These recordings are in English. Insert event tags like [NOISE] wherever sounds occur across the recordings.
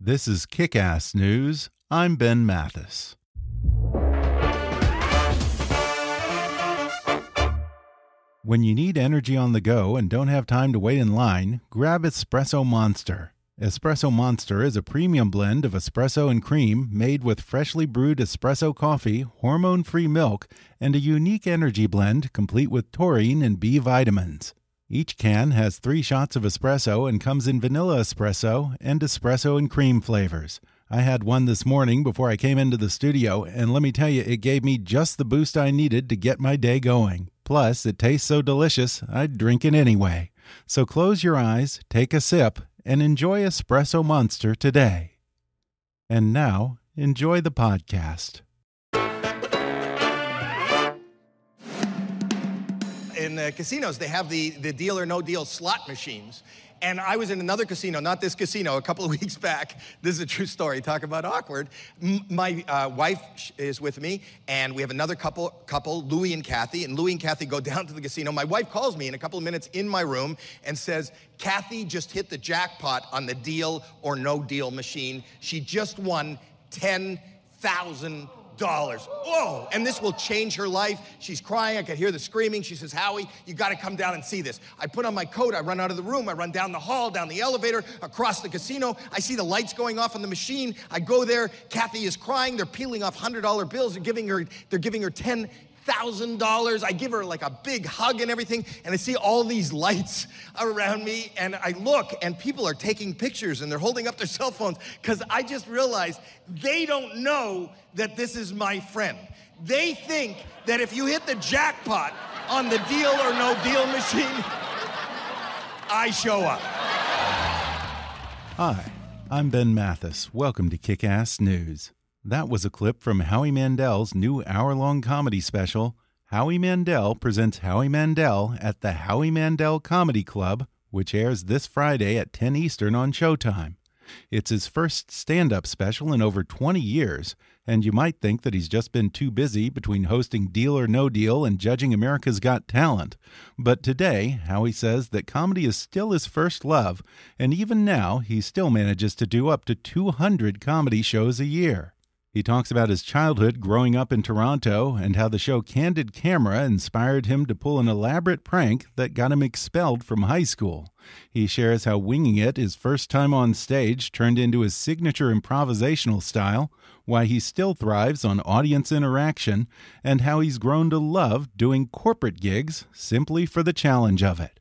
This is Kick Ass News. I'm Ben Mathis. When you need energy on the go and don't have time to wait in line, grab Espresso Monster. Espresso Monster is a premium blend of espresso and cream made with freshly brewed espresso coffee, hormone free milk, and a unique energy blend complete with taurine and B vitamins. Each can has three shots of espresso and comes in vanilla espresso and espresso and cream flavors. I had one this morning before I came into the studio, and let me tell you, it gave me just the boost I needed to get my day going. Plus, it tastes so delicious, I'd drink it anyway. So close your eyes, take a sip, and enjoy Espresso Monster today. And now, enjoy the podcast. In uh, casinos, they have the, the deal or no deal slot machines. And I was in another casino, not this casino, a couple of [LAUGHS] weeks back. This is a true story. Talk about awkward. M- my uh, wife is with me, and we have another couple, couple, Louie and Kathy. And Louie and Kathy go [LAUGHS] down to the casino. My wife calls me in a couple of minutes in my room and says, Kathy just hit the jackpot on the deal or no deal machine. She just won $10,000 dollars. Whoa! And this will change her life. She's crying. I could hear the screaming. She says, Howie, you got to come down and see this. I put on my coat. I run out of the room. I run down the hall, down the elevator, across the casino. I see the lights going off on the machine. I go there. Kathy is crying. They're peeling off hundred dollar bills. They're giving her. They're giving her ten thousand dollars. I give her like a big hug and everything, and I see all these lights around me, and I look, and people are taking pictures and they're holding up their cell phones because I just realized they don't know that this is my friend. They think that if you hit the jackpot on the deal or no deal machine, I show up. Hi, I'm Ben Mathis. Welcome to Kick Ass News. That was a clip from Howie Mandel's new hour long comedy special, Howie Mandel Presents Howie Mandel at the Howie Mandel Comedy Club, which airs this Friday at 10 Eastern on Showtime. It's his first stand up special in over 20 years, and you might think that he's just been too busy between hosting Deal or No Deal and judging America's Got Talent. But today, Howie says that comedy is still his first love, and even now, he still manages to do up to 200 comedy shows a year. He talks about his childhood growing up in Toronto and how the show Candid Camera inspired him to pull an elaborate prank that got him expelled from high school. He shares how winging it his first time on stage turned into his signature improvisational style, why he still thrives on audience interaction, and how he's grown to love doing corporate gigs simply for the challenge of it.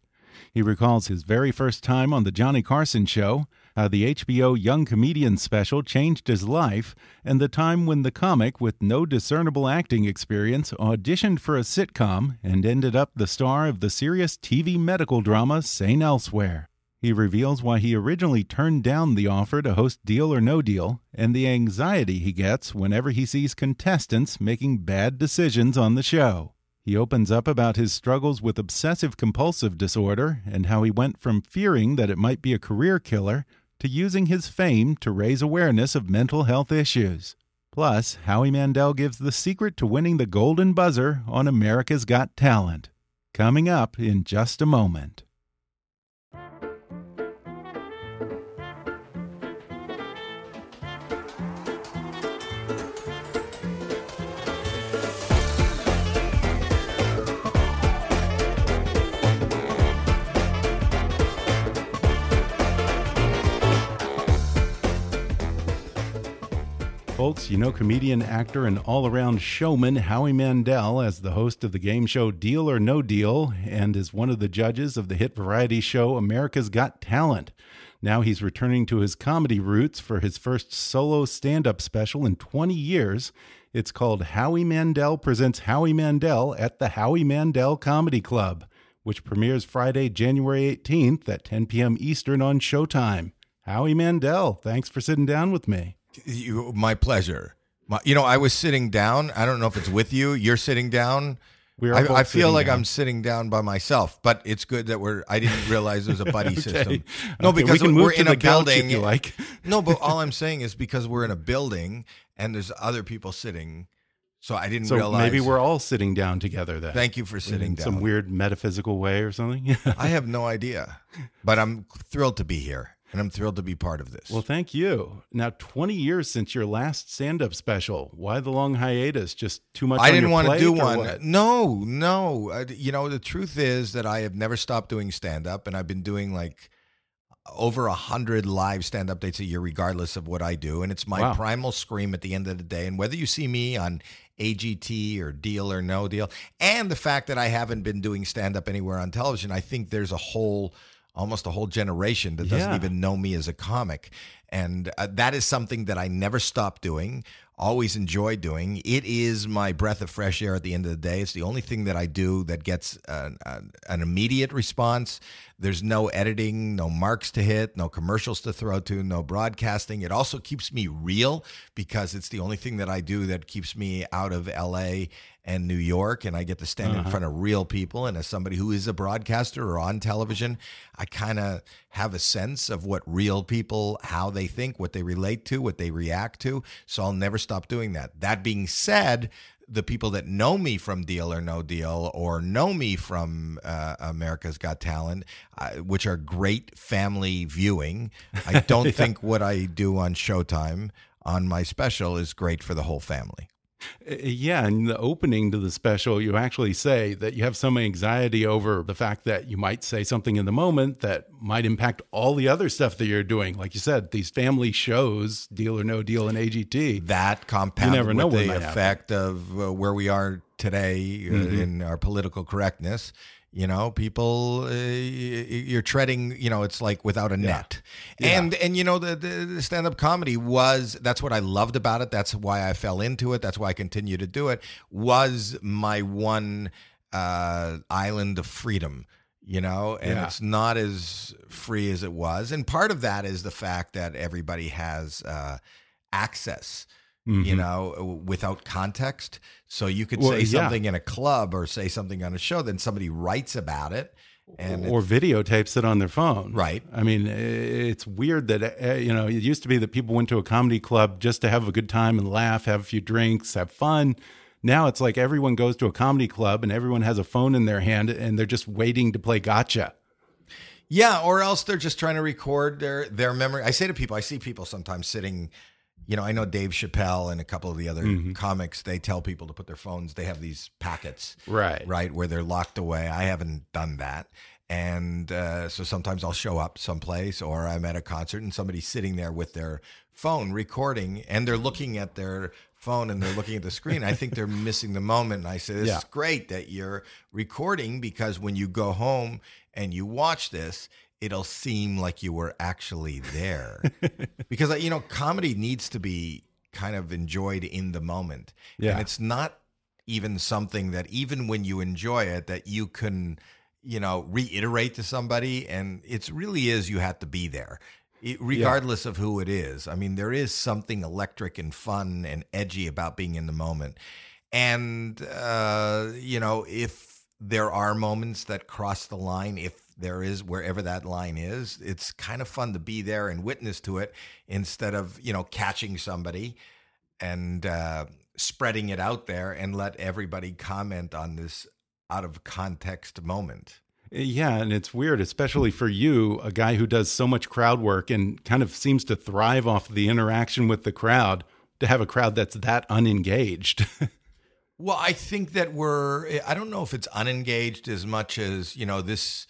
He recalls his very first time on The Johnny Carson Show how the HBO Young Comedian special changed his life, and the time when the comic, with no discernible acting experience, auditioned for a sitcom and ended up the star of the serious TV medical drama St. Elsewhere. He reveals why he originally turned down the offer to host Deal or No Deal and the anxiety he gets whenever he sees contestants making bad decisions on the show. He opens up about his struggles with obsessive compulsive disorder and how he went from fearing that it might be a career killer to using his fame to raise awareness of mental health issues. Plus, Howie Mandel gives the secret to winning the golden buzzer on America's Got Talent. Coming up in just a moment. Folks, you know comedian, actor, and all around showman Howie Mandel as the host of the game show Deal or No Deal and is one of the judges of the hit variety show America's Got Talent. Now he's returning to his comedy roots for his first solo stand up special in 20 years. It's called Howie Mandel Presents Howie Mandel at the Howie Mandel Comedy Club, which premieres Friday, January 18th at 10 p.m. Eastern on Showtime. Howie Mandel, thanks for sitting down with me. You, my pleasure. My, you know, I was sitting down. I don't know if it's with you. You're sitting down. We are I, I feel like down. I'm sitting down by myself, but it's good that we're. I didn't realize there's a buddy [LAUGHS] Okay. system. No, Okay, we because can we're in a building. you like. [LAUGHS] no, but all I'm saying is because we're in a building and there's other people sitting, so I didn't So realize. maybe we're all sitting down together then. Thank you for sitting in down. some weird metaphysical way or something. [LAUGHS] I have no idea, but I'm thrilled to be here and I'm thrilled to be part of this. well, thank you. Now, 20 years since your last stand-up special. Why the long hiatus? Just too much. I didn't want to do one. what? No, no. I, you know, the truth is that I have never stopped doing stand up, and I've been doing like over a hundred live stand up dates a year, regardless of what I do. And it's my Wow. primal scream at the end of the day. And whether you see me on AGT or Deal or No Deal, and the fact that I haven't been doing stand up anywhere on television, I think there's a whole almost a whole generation that doesn't Yeah. even know me as a comic. And uh, that is something that I never stop doing, always enjoy doing. It is my breath of fresh air at the end of the day. It's the only thing that I do that gets an, an, an immediate response. There's no editing, no marks to hit, no commercials to throw to, no broadcasting. It also keeps me real because it's the only thing that I do that keeps me out of LA and New York, and I get to stand in front of real people. And as somebody who is a broadcaster or on television, I kind of have a sense of what real people, how they think, what they relate to, what they react to. So I'll never stop doing that. That being said, the people that know me from Deal or No Deal or know me from uh, America's Got Talent, uh, which are great family viewing, I [LAUGHS] don't think what I do on Showtime on my special is great for the whole family. Uh, Yeah, in the opening to the special, you actually say that you have some anxiety over the fact that you might say something in the moment that might impact all the other stuff that you're doing. Like you said, these family shows, Deal or No Deal and AGT. that compounded never know with the might happen. effect of uh, where we are today uh, Mm-hmm. in our political correctness. You know, people, uh, you're treading. You know, it's like without a net. And and you know, the, the, the stand up comedy was that's what I loved about it. That's why I fell into it. That's why I continue to do it. Was my one uh, island of freedom. You know, and Yeah. it's not as free as it was. And part of that is the fact that everybody has uh, access you know, without context. So you could Well, say yeah. something in a club or say something on a show, then somebody writes about it. And or videotapes it on their phone. Right. I mean, it's weird that, uh, you know, it used to be that people went to a comedy club just to have a good time and laugh, have a few drinks, have fun. Now it's like everyone goes to a comedy club and everyone has a phone in their hand and they're just waiting to play gotcha. yeah, or else they're just trying to record their their memory. I say to people, I see people sometimes sitting. You know, I know Dave Chappelle and a couple of the other Mm-hmm. comics. They tell people to put their phones. They have these packets, Right. right, where they're locked away. I haven't done that, and uh, so sometimes I'll show up someplace, or I'm at a concert and somebody's sitting there with their phone recording, and they're looking at their phone and they're looking at the screen. I think they're [LAUGHS] missing the moment. And I say, "This Yeah. is great that you're recording because when you go home and you watch this." It'll seem like you were actually there. [LAUGHS] Because you know comedy needs to be kind of enjoyed in the moment. Yeah. and it's not even something that even when you enjoy it that you can you know reiterate to somebody. And it's really is you have to be there it, regardless of who it is. I mean there is something electric and fun and edgy about being in the moment. And uh you know if there are moments that cross the line if there is wherever that line is it's kind of fun to be there and witness to it instead of you know catching somebody and uh, spreading it out there and let everybody comment on this out of context moment. Yeah, and it's weird, especially for you, a guy who does so much crowd work and kind of seems to thrive off the interaction with the crowd, to have a crowd that's that unengaged. [LAUGHS] Well, I think that we're, I don't know if it's unengaged as much as, you know, this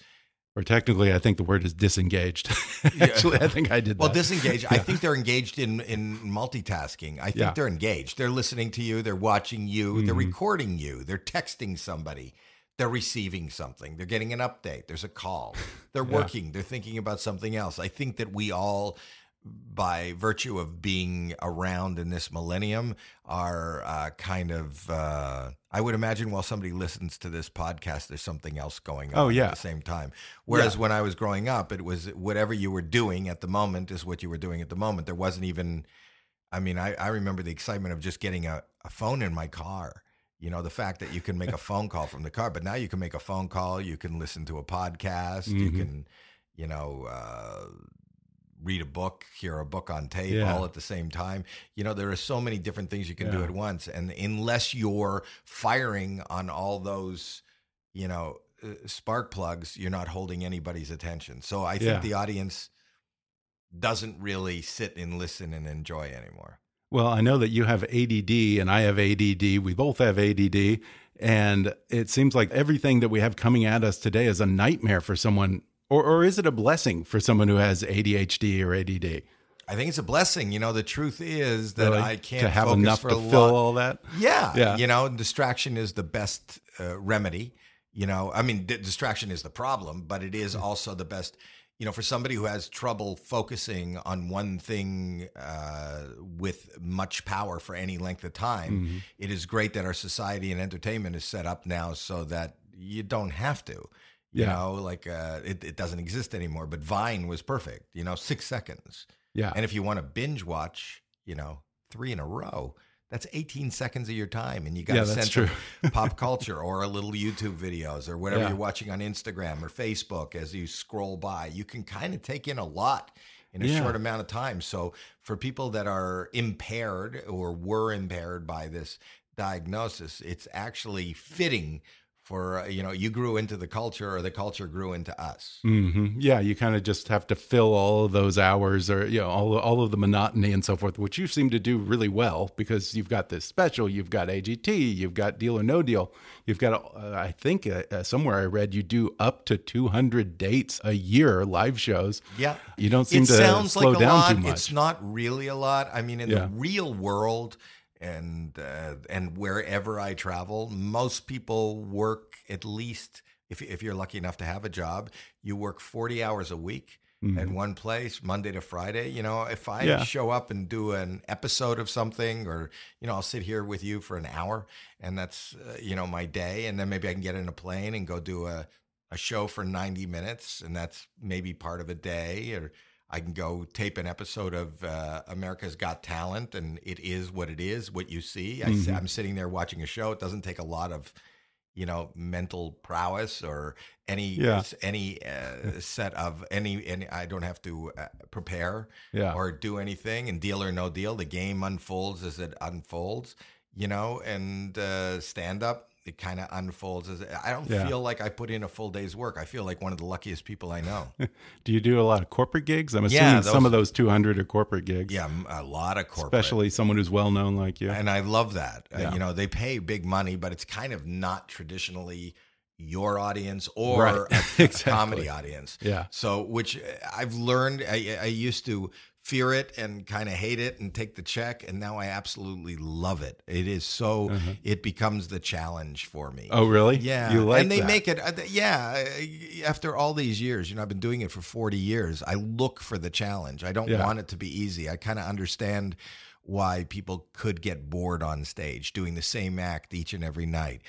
Or technically, I think the word is disengaged. [LAUGHS] Actually, I think I did Well, that. disengaged. I think they're engaged in in multitasking. I think Yeah. they're engaged. They're listening to you. They're watching you. They're Mm-hmm. recording you. They're texting somebody. They're receiving something. They're getting an update. There's a call. They're [LAUGHS] working. They're thinking about something else. I think that we all, by virtue of being around in this millennium, are uh, kind of. Uh, I would imagine while somebody listens to this podcast, there's something else going on Oh, yeah. at the same time. Whereas when I was growing up, it was whatever you were doing at the moment is what you were doing at the moment. There wasn't even, I mean, I, I remember the excitement of just getting a, a phone in my car. You know, the fact that you can make a [LAUGHS] phone call from the car, but now you can make a phone call, you can listen to a podcast, you Mhm. can, you know, uh, read a book, hear a book on tape Yeah. all at the same time. You know, there are so many different things you can do at once. And unless you're firing on all those, you know, uh, spark plugs, you're not holding anybody's attention. So I think Yeah. the audience doesn't really sit and listen and enjoy anymore. Well, I know that you have ADD and I have ADD. We both have ADD. And it seems like everything that we have coming at us today is a nightmare for someone. Or, or is it a blessing for someone who has ADHD or ADD? I think it's a blessing. You know, the truth is that Really? I can't to have focus enough for to a fill lot- all that. Yeah, Yeah. You know, distraction is the best uh, remedy. You know, I mean, di- distraction is the problem, but it is also the best. You know, for somebody who has trouble focusing on one thing uh, with much power for any length of time, Mm-hmm. it is great that our society and entertainment is set up now so that you don't have to. You Yeah. know, like uh, it, it doesn't exist anymore. But Vine was perfect. You know, six seconds. Yeah. And if you want to binge watch, you know, three in a row, that's 18 seconds of your time. And you got Yeah, a that's sense of pop [LAUGHS] culture or a little YouTube videos or whatever Yeah. you're watching on Instagram or Facebook as you scroll by. You can kind of take in a lot in a Yeah. short amount of time. So for people that are impaired or were impaired by this diagnosis, it's actually fitting for, uh, you know, you grew into the culture or the culture grew into us. hmm Yeah, you kind of just have to fill all of those hours, or you know, all all of the monotony and so forth, which you seem to do really well because you've got this special, you've got AGT, you've got Deal or No Deal, you've got. Uh, I think uh, uh, somewhere I read you do up to two hundred dates a year, live shows. Yeah. you don't seem it to sounds slow like a down lot. too much. It's not really a lot. I mean, in Yeah. the real world and uh, and wherever I travel, most people work at least if if you're lucky enough to have a job, you work 40 hours a week. At one place, Monday to Friday. You know, if I Mm-hmm. Yeah. show up and do an episode of something, or you know, I'll sit here with you for an hour, and that's uh, you know my day, and then maybe I can get in a plane and go do a a show for 90 minutes, and that's maybe part of a day, or I can go tape an episode of uh, America's Got Talent, and it is what it is, what you see. I, Mm-hmm. am sitting there watching a show. It doesn't take a lot of, you know, mental prowess or any Yeah. any uh, [LAUGHS] set of any. Any I don't have to uh, prepare Yeah. or do anything. And deal or no deal, the game unfolds as it unfolds. You know, and uh, stand up. It kind of unfolds as I don't Yeah. feel like I put in a full day's work. I feel like one of the luckiest people I know. [LAUGHS] do you do a lot of corporate gigs? I'm assuming Yeah, some of those two hundred are corporate gigs. Yeah, a lot of corporate. especially someone who's well known like you. and I love that. Uh, you know, they pay big money, but it's kind of not traditionally your audience or Right. a, [LAUGHS] a Exactly. comedy audience. Yeah. So, which I've learned, I, I used to fear it and kind of hate it and take the check, and now I absolutely love it. It is so, it becomes the challenge for me. Uh-huh. Oh, really? Yeah, You like and they that? make it. uh, Yeah, after all these years, you know, I've been doing it for forty years. I look for the challenge. I don't Yeah. want it to be easy. I kind of understand why people could get bored on stage doing the same act each and every night.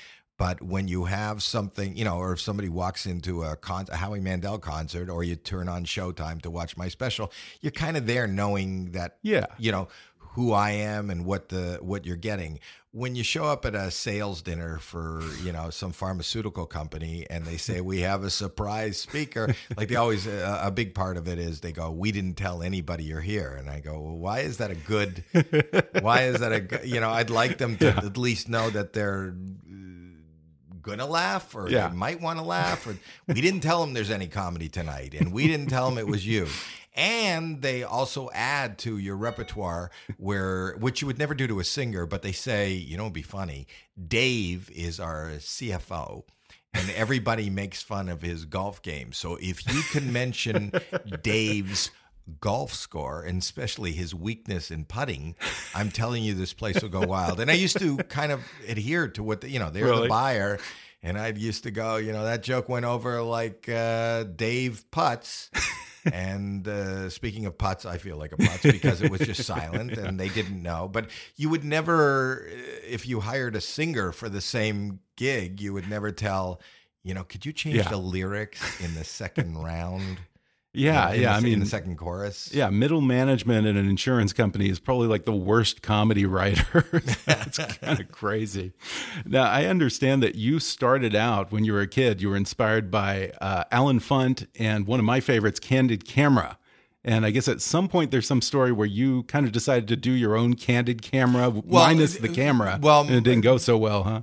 But when you have something, you know, or if somebody walks into a, con- a Howie Mandel concert, or you turn on Showtime to watch my special, you're kind of there knowing that, Yeah. you know, who I am and what the what you're getting. When you show up at a sales dinner for you know some pharmaceutical company and they say we have a surprise speaker, [LAUGHS] like they always a, a big part of it is they go we didn't tell anybody you're here, and I go well why is that a good? why is that a you know I'd like them to [LAUGHS] at least know that they're uh, gonna laugh or Yeah. they might want to [LAUGHS] laugh or we didn't tell them there's any comedy tonight and we didn't tell them it was you [LAUGHS] and they also add to your repertoire where which you would never do to a singer but they say you know it'd be funny dave is our cfo and everybody makes fun of his golf game. So if you can mention [LAUGHS] Dave's golf score and especially his weakness in putting, I'm telling you, this place will go wild. And I used to [LAUGHS] kind of adhere to what the, you know they're Really? the buyer, and I used to go, you know, that joke went over like uh, Dave putts. [LAUGHS] and uh, speaking of putts, I feel like a putz because it was just silent [LAUGHS] and they didn't know. But you would never, if you hired a singer for the same gig, you would never tell, you know, could you change Yeah. the lyrics in the second round? Yeah, yeah. the- I in mean, the second chorus. yeah, middle management in an insurance company is probably like the worst comedy [LAUGHS] writer. That's kind of [LAUGHS] crazy. Now, I understand that you started out when you were a kid, you were inspired by uh, Allen Funt and one of my favorites, Candid Camera. And I guess at some point there's some story where you kind of decided to do your own candid camera minus the camera. well, and it didn't go so well, huh?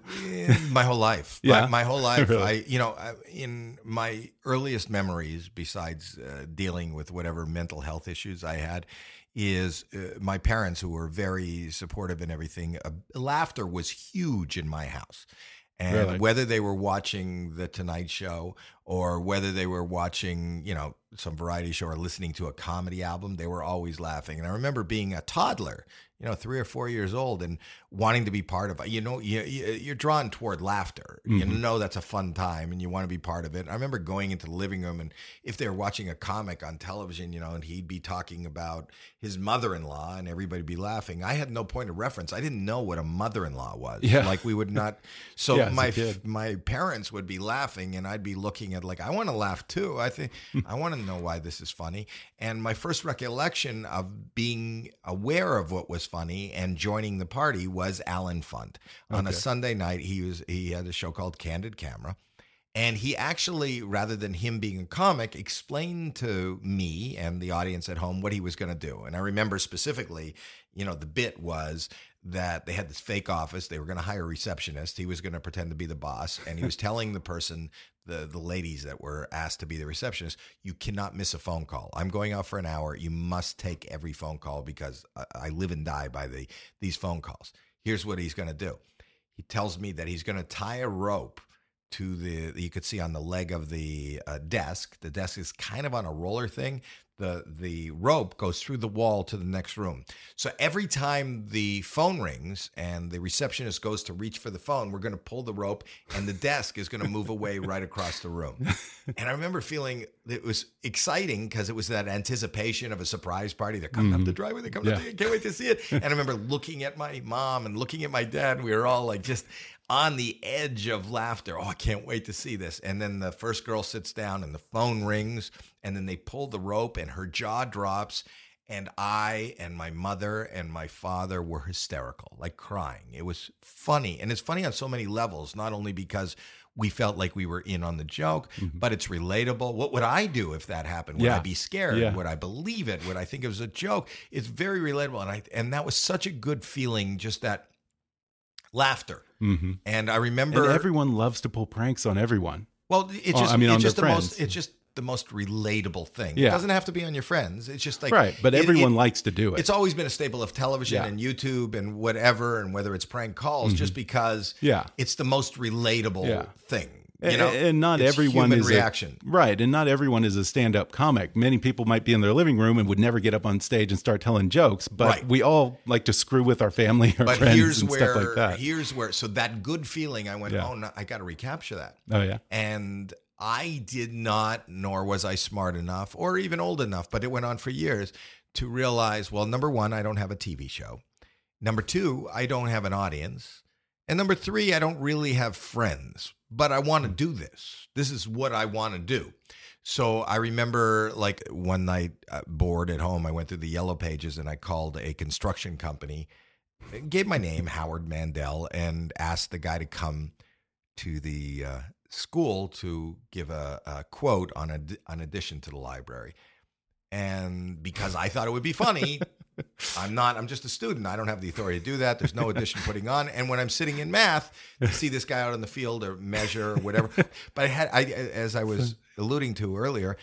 my whole life. [LAUGHS] Yeah. My, my whole life. [LAUGHS] Really? I, you know, in my earliest memories, besides uh, dealing with whatever mental health issues I had, is uh, my parents who were very supportive and everything. Uh, laughter was huge in my house. And Really? whether they were watching the Tonight Show or whether they were watching, you know, some variety show or listening to a comedy album, they were always laughing. And I remember being a toddler, you know, three or four years old, and wanting to be part of it. You know, you, you- you're drawn toward laughter. You know that's a fun time, and you want to be part of it. I remember going into the living room, and if they were watching a comic on television, you know, and he'd be talking about his mother-in-law, and everybody'd be laughing. I had no point of reference. I didn't know what a mother-in-law was. Yeah. like we would [LAUGHS] not. So Yeah, my my parents would be laughing and I'd be looking at like I want to laugh too. I think I want to know why this is funny. And my first recollection of being aware of what was funny and joining the party was Allen Funt. On a Sunday night he was he had a show called Candid Camera. And he actually, rather than him being a comic, explained to me and the audience at home what he was going to do. And I remember specifically, you know, the bit was that they had this fake office. They were going to hire a receptionist. He was going to pretend to be the boss. And he was [LAUGHS] telling the person, the, the ladies that were asked to be the receptionist, you cannot miss a phone call. I'm going out for an hour. You must take every phone call because I, I live and die by the these phone calls. Here's what he's going to do. He tells me that he's going to tie a rope to the you could see on the leg of the uh, desk. The desk is kind of on a roller thing. The the rope goes through the wall to the next room. So every time the phone rings and the receptionist goes to reach for the phone, we're going to pull the rope and the desk is going to move away right across the room. [LAUGHS] And I remember feeling it was exciting because it was that anticipation of a surprise party. They're coming up the driveway. They're coming up. Yeah. The, can't wait to see it. And I remember looking at my mom and looking at my dad. And we were all like just on the edge of laughter. Oh, I can't wait to see this. And then the first girl sits down and the phone rings and then they pull the rope and her jaw drops. And I and my mother and my father were hysterical, like crying. It was funny. And it's funny on so many levels, not only because we felt like we were in on the joke, mm-hmm. but it's relatable. What would I do if that happened? Would Yeah. I be scared? Yeah. Would I believe it? Would I think it was a joke? It's very relatable. And I and that was such a good feeling, just that laughter. hmm And I And remember everyone loves to pull pranks on everyone. well, it's Oh, just I mean, it's on just the friends. most it's just the most relatable thing. Yeah. It doesn't have to be on your friends. It's just like right. But everyone it- likes to do it. It's always been a staple of television Yeah. and YouTube and whatever, and whether it's prank calls, just because Mm-hmm. Yeah. it's the most relatable Yeah. thing. A- You know, and not everyone is a- reaction. right, and not everyone is a stand-up comic. Many people might be in their living room and would never get up on stage and start telling jokes, but Right. we all like to screw with our family or but friends here's and where stuff like that. here's where so that good feeling I went Yeah. oh no, I got to recapture that oh yeah, and I did not nor was I smart enough or even old enough but it went on for years to realize well number 1 I don't have a TV show number 2 I don't have an audience and number 3 I don't really have friends but I want to do this this is what I want to do so I remember like one night uh, bored at home, I went through the yellow pages and I called a construction company, gave my name, Howard Mandel, and asked the guy to come to the uh, school to give a, a quote on a, an addition to the library. And because I thought it would be funny, I'm not, I'm just a student. I don't have the authority to do that. There's no addition putting on. And when I'm sitting in math to see this guy out in the field or measure or whatever, [LAUGHS] but I had, I, as I was alluding to earlier,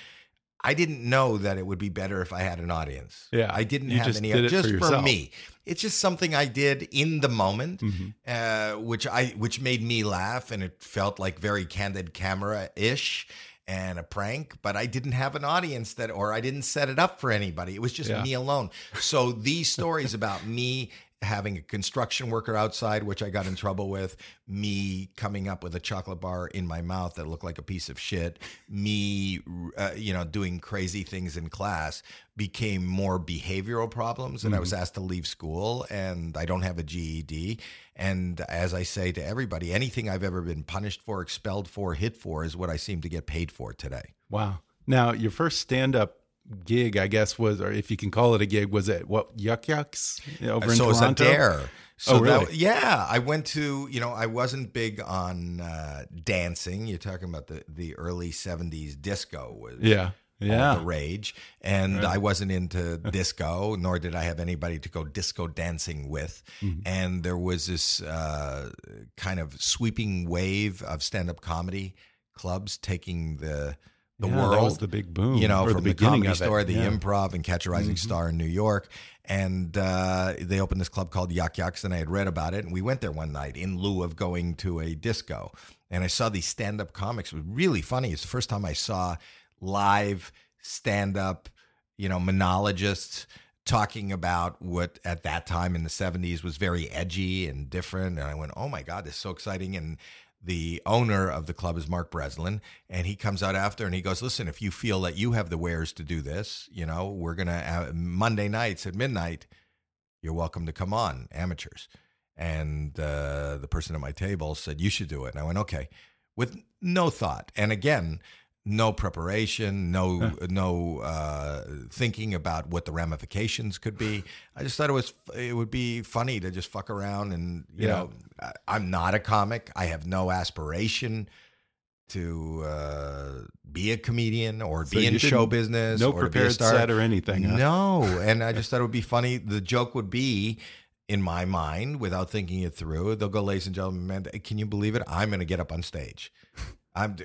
I didn't know that it would be better if I had an audience. Yeah, I didn't have any did just for for, me. It's just something I did in the moment, Mm-hmm. uh, which I which made me laugh, and it felt like very candid camera ish and a prank. But I didn't have an audience that, or I didn't set it up for anybody. It was just Yeah. me alone. So these stories about me having a construction worker outside, which I got in trouble with, me coming up with a chocolate bar in my mouth that looked like a piece of shit, me, uh, you know, doing crazy things in class became more behavioral problems. And I was asked to leave school and I don't have a GED. And as I say to everybody, anything I've ever been punished for, expelled for, hit for is what I seem to get paid for today. Wow. Now, your first stand up gig, I guess, was, or if you can call it a gig, was it what, Yuk Yuk's over in so Toronto? was a dare. So Oh, really? that- yeah, I went to you know I wasn't big on uh, dancing. You're talking about the the early '70s disco was Yeah. Yeah. the rage, and I wasn't into [LAUGHS] disco, nor did I have anybody to go disco dancing with. Mm-hmm. And there was this uh, kind of sweeping wave of stand up comedy clubs taking the the Yeah, world that was the big boom, you know, the from the, beginning comedy store, the yeah. Mm-hmm. improv, and Catch a Rising Star in New York. And uh, they opened this club called Yuk Yuk's, and I had read about it. And we went there one night in lieu of going to a disco. And I saw these stand up comics. It was really funny. It's the first time I saw live stand up, you know, monologists talking about what at that time in the 70s was very edgy and different. And I went, oh my God, this is so exciting. And the owner of the club is Mark Breslin, and he comes out after and he goes, "Listen, if you feel that you have the wares to do this, you know, we're gonna Monday nights at midnight. You're welcome to come on, amateurs." And uh, the person at my table said, "You should do it." And I went, "Okay," with no thought. And again, no preparation, no no uh, thinking about what the ramifications could be. I just thought it was it would be funny to just fuck around and you Yeah. know I- I'm not a comic. I have no aspiration to uh, be a comedian or So be in show business. no or to be a prepared set or anything, huh? No, [LAUGHS] and I just thought it would be funny. The joke would be. In my mind, without thinking it through, they'll go, ladies and gentlemen, man, can you believe it? I'm going to get up on stage. I'm.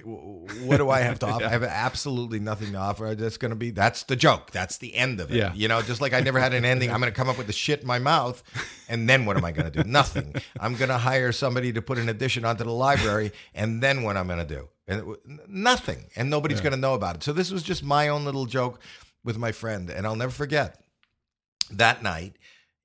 What do I have to [LAUGHS] offer? I have absolutely nothing to offer. That's going to be. That's the joke. That's the end of it. Yeah. You know, just like I never had an ending. I'm going to come up with the shit in my mouth, and then what am I going to do? [LAUGHS] Nothing. I'm going to hire somebody to put an addition onto the library, and then what I'm going to do? And nothing. And nobody's going to know about it. So this was just my own little joke with my friend, and I'll never forget that night.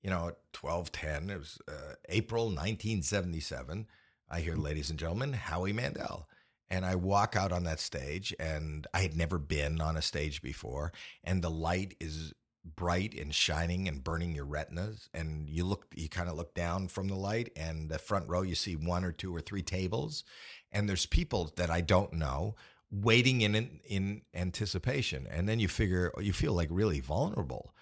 You know, at twelve ten. It was uh, April 1977. I hear, ladies and gentlemen, Howie Mandel. And I walk out on that stage, and I had never been on a stage before. And the light is bright and shining and burning your retinas. And you look, you kind of look down from the light, and the front row, you see one or two or three tables, and there's people that I don't know waiting in in anticipation. And then you figure, you feel like really vulnerable.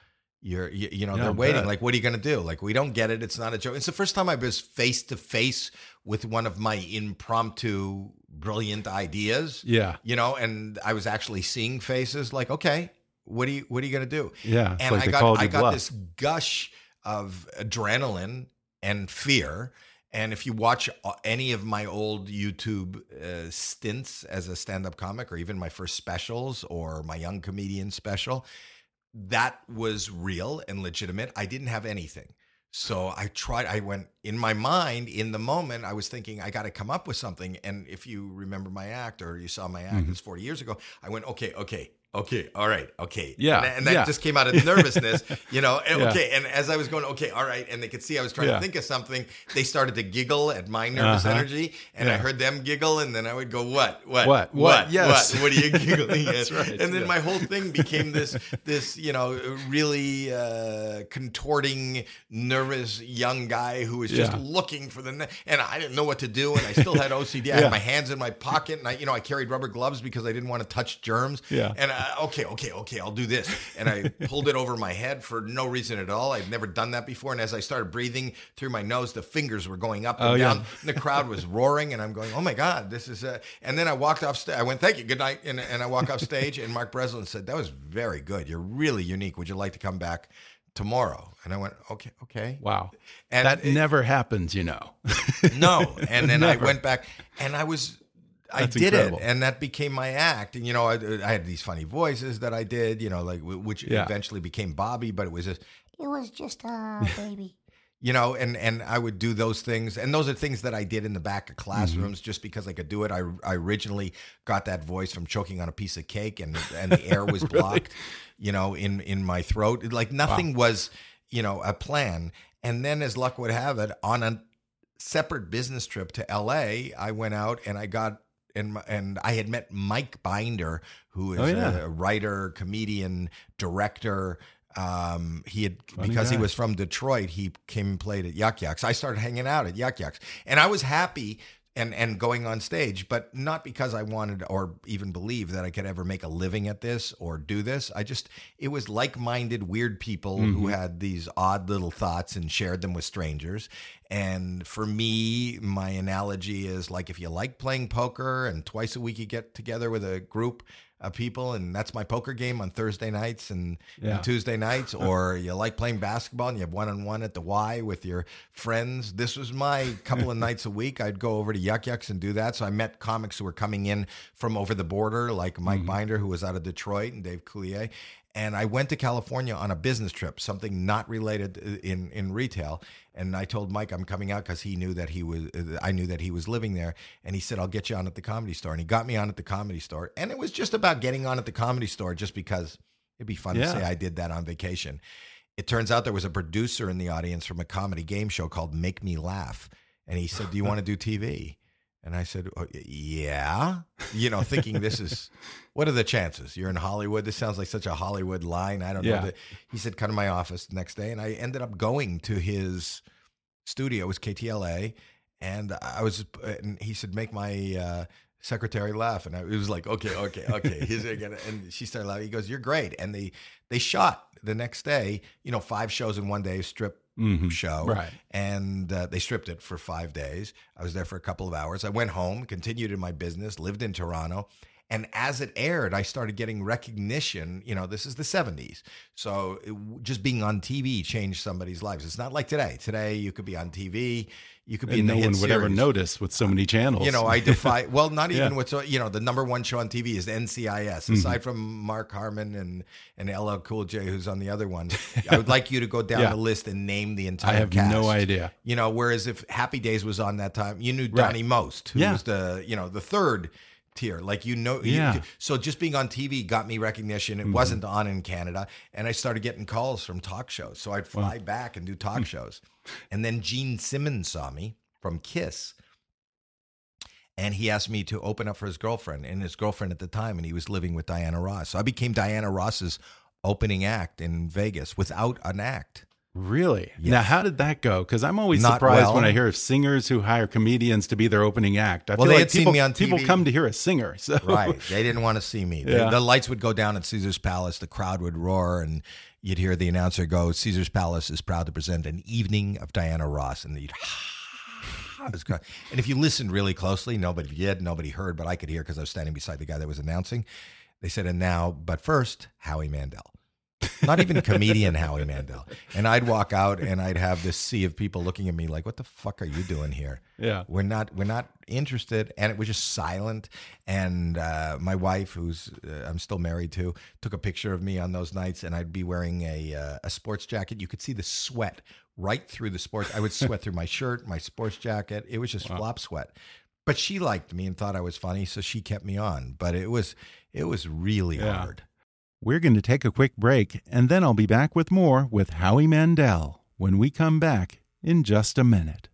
You're, you, you know, Yeah, they're waiting. Like, what are you going to do? Like, we don't get it. It's not a joke. It's the first time I was face to face with one of my impromptu, brilliant ideas. Yeah. You know, and I was actually seeing faces. Like, okay, what are you, what are you going to do? Yeah, and like I got, I got bluff. this gush of adrenaline and fear. And if you watch uh, any of my old YouTube uh, stints as a stand up comic, or even my first specials or my young comedian special, that was real and legitimate. I didn't have anything. So I tried, I went in my mind, in the moment, I was thinking, I got to come up with something. And if you remember my act or you saw my act, Mm-hmm. it's 40 years ago, I went, okay, okay, okay, all right, okay. Yeah, And, and that yeah. just came out of [LAUGHS] nervousness, you know, and, Yeah. okay. And as I was going, okay, all right, and they could see I was trying Yeah. to think of something, they started to giggle at my nervous Uh-huh. energy. And I heard them giggle. And then I would go, what, what, What? What? what, Yes. what, [LAUGHS] what are you giggling [LAUGHS] at? Right, And then my whole thing became this, this, you know, really uh, contorting, nervous young guy who was just looking for the, ne- and I didn't know what to do. And I still had OCD. I Yeah. had my hands in my pocket and I, you know, I carried rubber gloves because I didn't want to touch germs. Yeah. And I, okay, okay, okay, I'll do this. And I [LAUGHS] pulled it over my head for no reason at all. I'd never done that before. And as I started breathing through my nose, the fingers were going up and Oh, yeah. down. And the crowd was roaring, and I'm going, "Oh my god, this is." Uh... And then I walked off stage. I went, "Thank you, good night," and, and I walk off stage, and Mark Breslin said, "That was very good. You're really unique. Would you like to come back tomorrow?" And I went, "Okay, okay." Wow. And that it- never happens, you know. No. [LAUGHS] And then I went back and I was I did incredible. it, and that became my act. And you know, I, I had these funny voices that I did. You know, like which Yeah. eventually became Bobby, but it was just It was just a [LAUGHS] baby. you know and and i would do those things and those are things that i did in the back of Mm-hmm. classrooms just because i could do it I, I originally got that voice from choking on a piece of cake and and the air was [LAUGHS] blocked you know in in my throat like nothing was you know a plan and then as luck would have it on a separate business trip to la i went out and i got and, my- and I had met Mike Binder, who is Oh, yeah. a writer, comedian, director. Um, he had Funny because he was from Detroit. He came and played at Yuk Yuk's. I started hanging out at Yuk Yuk's, and I was happy and and going on stage, but not because I wanted or even believed that I could ever make a living at this or do this. I just it was like minded weird people who mm-hmm. had these odd little thoughts and shared them with strangers. And for me, my analogy is like if you like playing poker and twice a week you get together with a group of people and that's my poker game on Thursday nights and, Yeah. and Tuesday nights, [LAUGHS] or you like playing basketball and you have one on one at the Y with your friends. This was my couple of [LAUGHS] nights a week. I'd go over to Yuk Yuk's and do that. So I met comics who were coming in from over the border, like Mike mm-hmm. Binder, who was out of Detroit, and Dave Coulier. And I went to California on a business trip, something not related uh, in in retail. And I told Mike I'm coming out because he knew that he was. Uh, I knew that he was living there, and he said I'll get you on at the comedy store. And he got me on at the comedy store, and it was just about getting on at the comedy store, just because it'd be fun Yeah. to say I did that on vacation. It turns out there was a producer in the audience from a comedy game show called Make Me Laugh, and he said, "Do you [LAUGHS] want to do TV?" And I said, oh, "Yeah." You know, thinking this is [LAUGHS] what are the chances? You're in Hollywood. This sounds like such a Hollywood line. I don't Yeah. know. That. He said, "Come to my office the next day," and I ended up going to his studio. It was KTLA, and I was. And he said, "Make my." Uh, Secretary laugh, and I, it was like, okay, okay, okay. He's gonna, and she started laughing. He goes, "You're great." And they they shot the next day. You know, five shows in one day, strip Mhm. show, Right. and uh, they stripped it for five days. I was there for a couple of hours. I went home, continued in my business, lived in Toronto. And as it aired, I started getting recognition. You know, this is the 70s. So it, just being on TV changed somebody's lives. It's not like today. Today, you could be on TV, you could be And no one would ever notice with so uh, many channels. You know, I defy. [LAUGHS] Well, not even Yeah. what's you know the number one show on TV is NCIS. Mm-hmm. Aside from Mark Harmon and and LL Cool J, who's on the other one, I would like you to go down [LAUGHS] Yeah. the list and name the entire. I have cast. no idea. You know, whereas if Happy Days was on that time, you knew Donnie Most, who Yeah. was the you know the third tier. Like you know, Yeah. Mm-hmm. so just being on TV got me recognition. It wasn't on in Canada, and I started getting calls from talk shows. So I'd fly back and do [LAUGHS] talk shows, and then Gene Simmons saw me from Kiss. And he asked me to open up for his girlfriend, and his girlfriend at the time, and he was living with Diana Ross. So I became Diana Ross's opening act in Vegas without an act. Really? Yes. Now, how did that go? Because I'm always Not surprised well. when I hear of singers who hire comedians to be their opening act. I Well, feel they like had seen people, me on TV. people come to hear a singer. So [LAUGHS] Right. They didn't want to see me. The- Yeah. The, lights would go down at Caesar's Palace, the crowd would roar, and you'd hear the announcer go, Caesar's Palace is proud to present an evening of Diana Ross. And you'd, [LAUGHS] and if you listened really closely, nobody did, nobody heard, but I could hear because I was standing beside the guy that was announcing. They said, and now, but first, Howie Mandel. Not even comedian Howie Mandel. And I'd walk out and I'd have this sea of people looking at me like, what the fuck are you doing here? Yeah. We're not we're not interested. And it was just silent. And uh, my wife, who's uh, I'm still married to, took a picture of me on those nights and I'd be wearing a uh, a sports jacket. You could see the sweat right through the sports. I would sweat through my shirt, my sports jacket. It was just flop sweat. But she liked me and thought I was funny, so she kept me on. But it was it was really Yeah. hard. We're going to take a quick break, and then I'll be back with more with Howie Mandel when we come back in just a minute.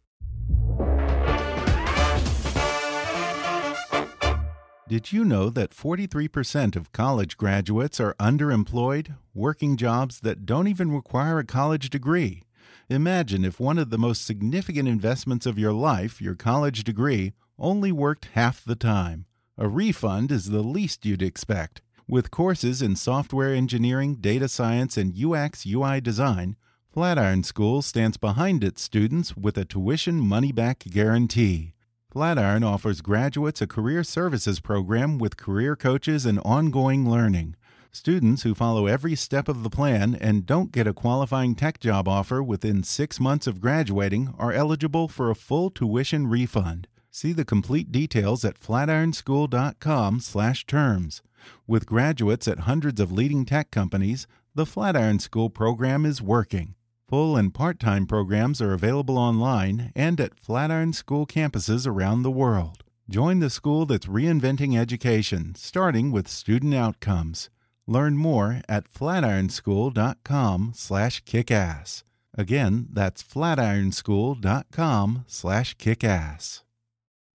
Did you know that 43% of college graduates are underemployed, working jobs that don't even require a college degree? Imagine if one of the most significant investments of your life, your college degree, only worked half the time. A refund is the least you'd expect. With courses in software engineering, data science, and UX UI design, Flatiron School stands behind its students with a tuition money back guarantee. Flatiron offers graduates a career services program with career coaches and ongoing learning. Students who follow every step of the plan and don't get a qualifying tech job offer within six months of graduating are eligible for a full tuition refund. See the complete details at flatironschool.com/terms. With graduates at hundreds of leading tech companies, the Flatiron School program is working. Full and part-time programs are available online and at Flatiron School campuses around the world. Join the school that's reinventing education, starting with student outcomes. Learn more at flatironschool.com/kickass. Again, that's flatironschool.com/kickass.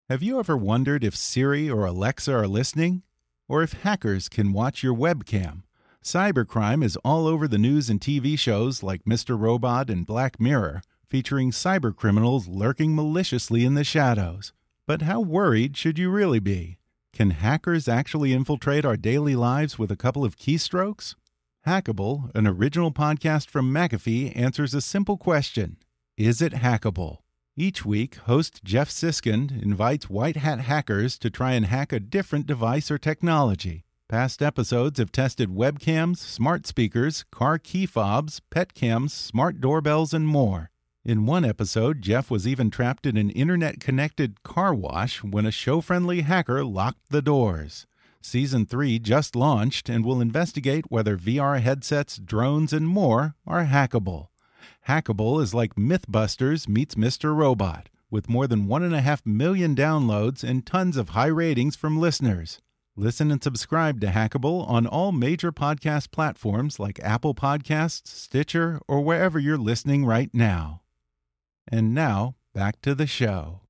Have you ever wondered if Siri or Alexa are listening? Or if hackers can watch your webcam? Cybercrime is all over the news and TV shows like Mr. Robot and Black Mirror, featuring cybercriminals lurking maliciously in the shadows. But how worried should you really be? Can hackers actually infiltrate our daily lives with a couple of keystrokes? Hackable, an original podcast from McAfee, answers a simple question Is it hackable? Each week, host Jeff Siskind invites white hat hackers to try and hack a different device or technology. Past episodes have tested webcams, smart speakers, car key fobs, pet cams, smart doorbells, and more. In one episode, Jeff was even trapped in an internet connected car wash when a show friendly hacker locked the doors. Season 3 just launched and will investigate whether VR headsets, drones, and more are hackable. Hackable is like Mythbusters meets Mr. Robot, with more than 1.5 million downloads and tons of high ratings from listeners. Listen and subscribe to Hackable on all major podcast platforms like Apple Podcasts, Stitcher, or wherever you're listening right now. And now, back to the show.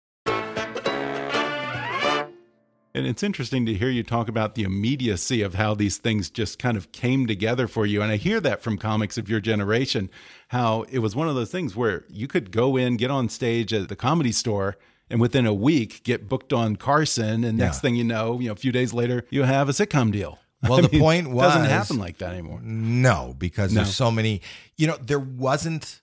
And it's interesting to hear you talk about the immediacy of how these things just kind of came together for you. And I hear that from comics of your generation, how it was one of those things where you could go in, get on stage at the comedy store, and within a week get booked on Carson. And next Yeah. thing you know, you know, a few days later, you have a sitcom deal. [LAUGHS] Well, the point it doesn't happen like that anymore. No, because No. there's so many. You know, there wasn't,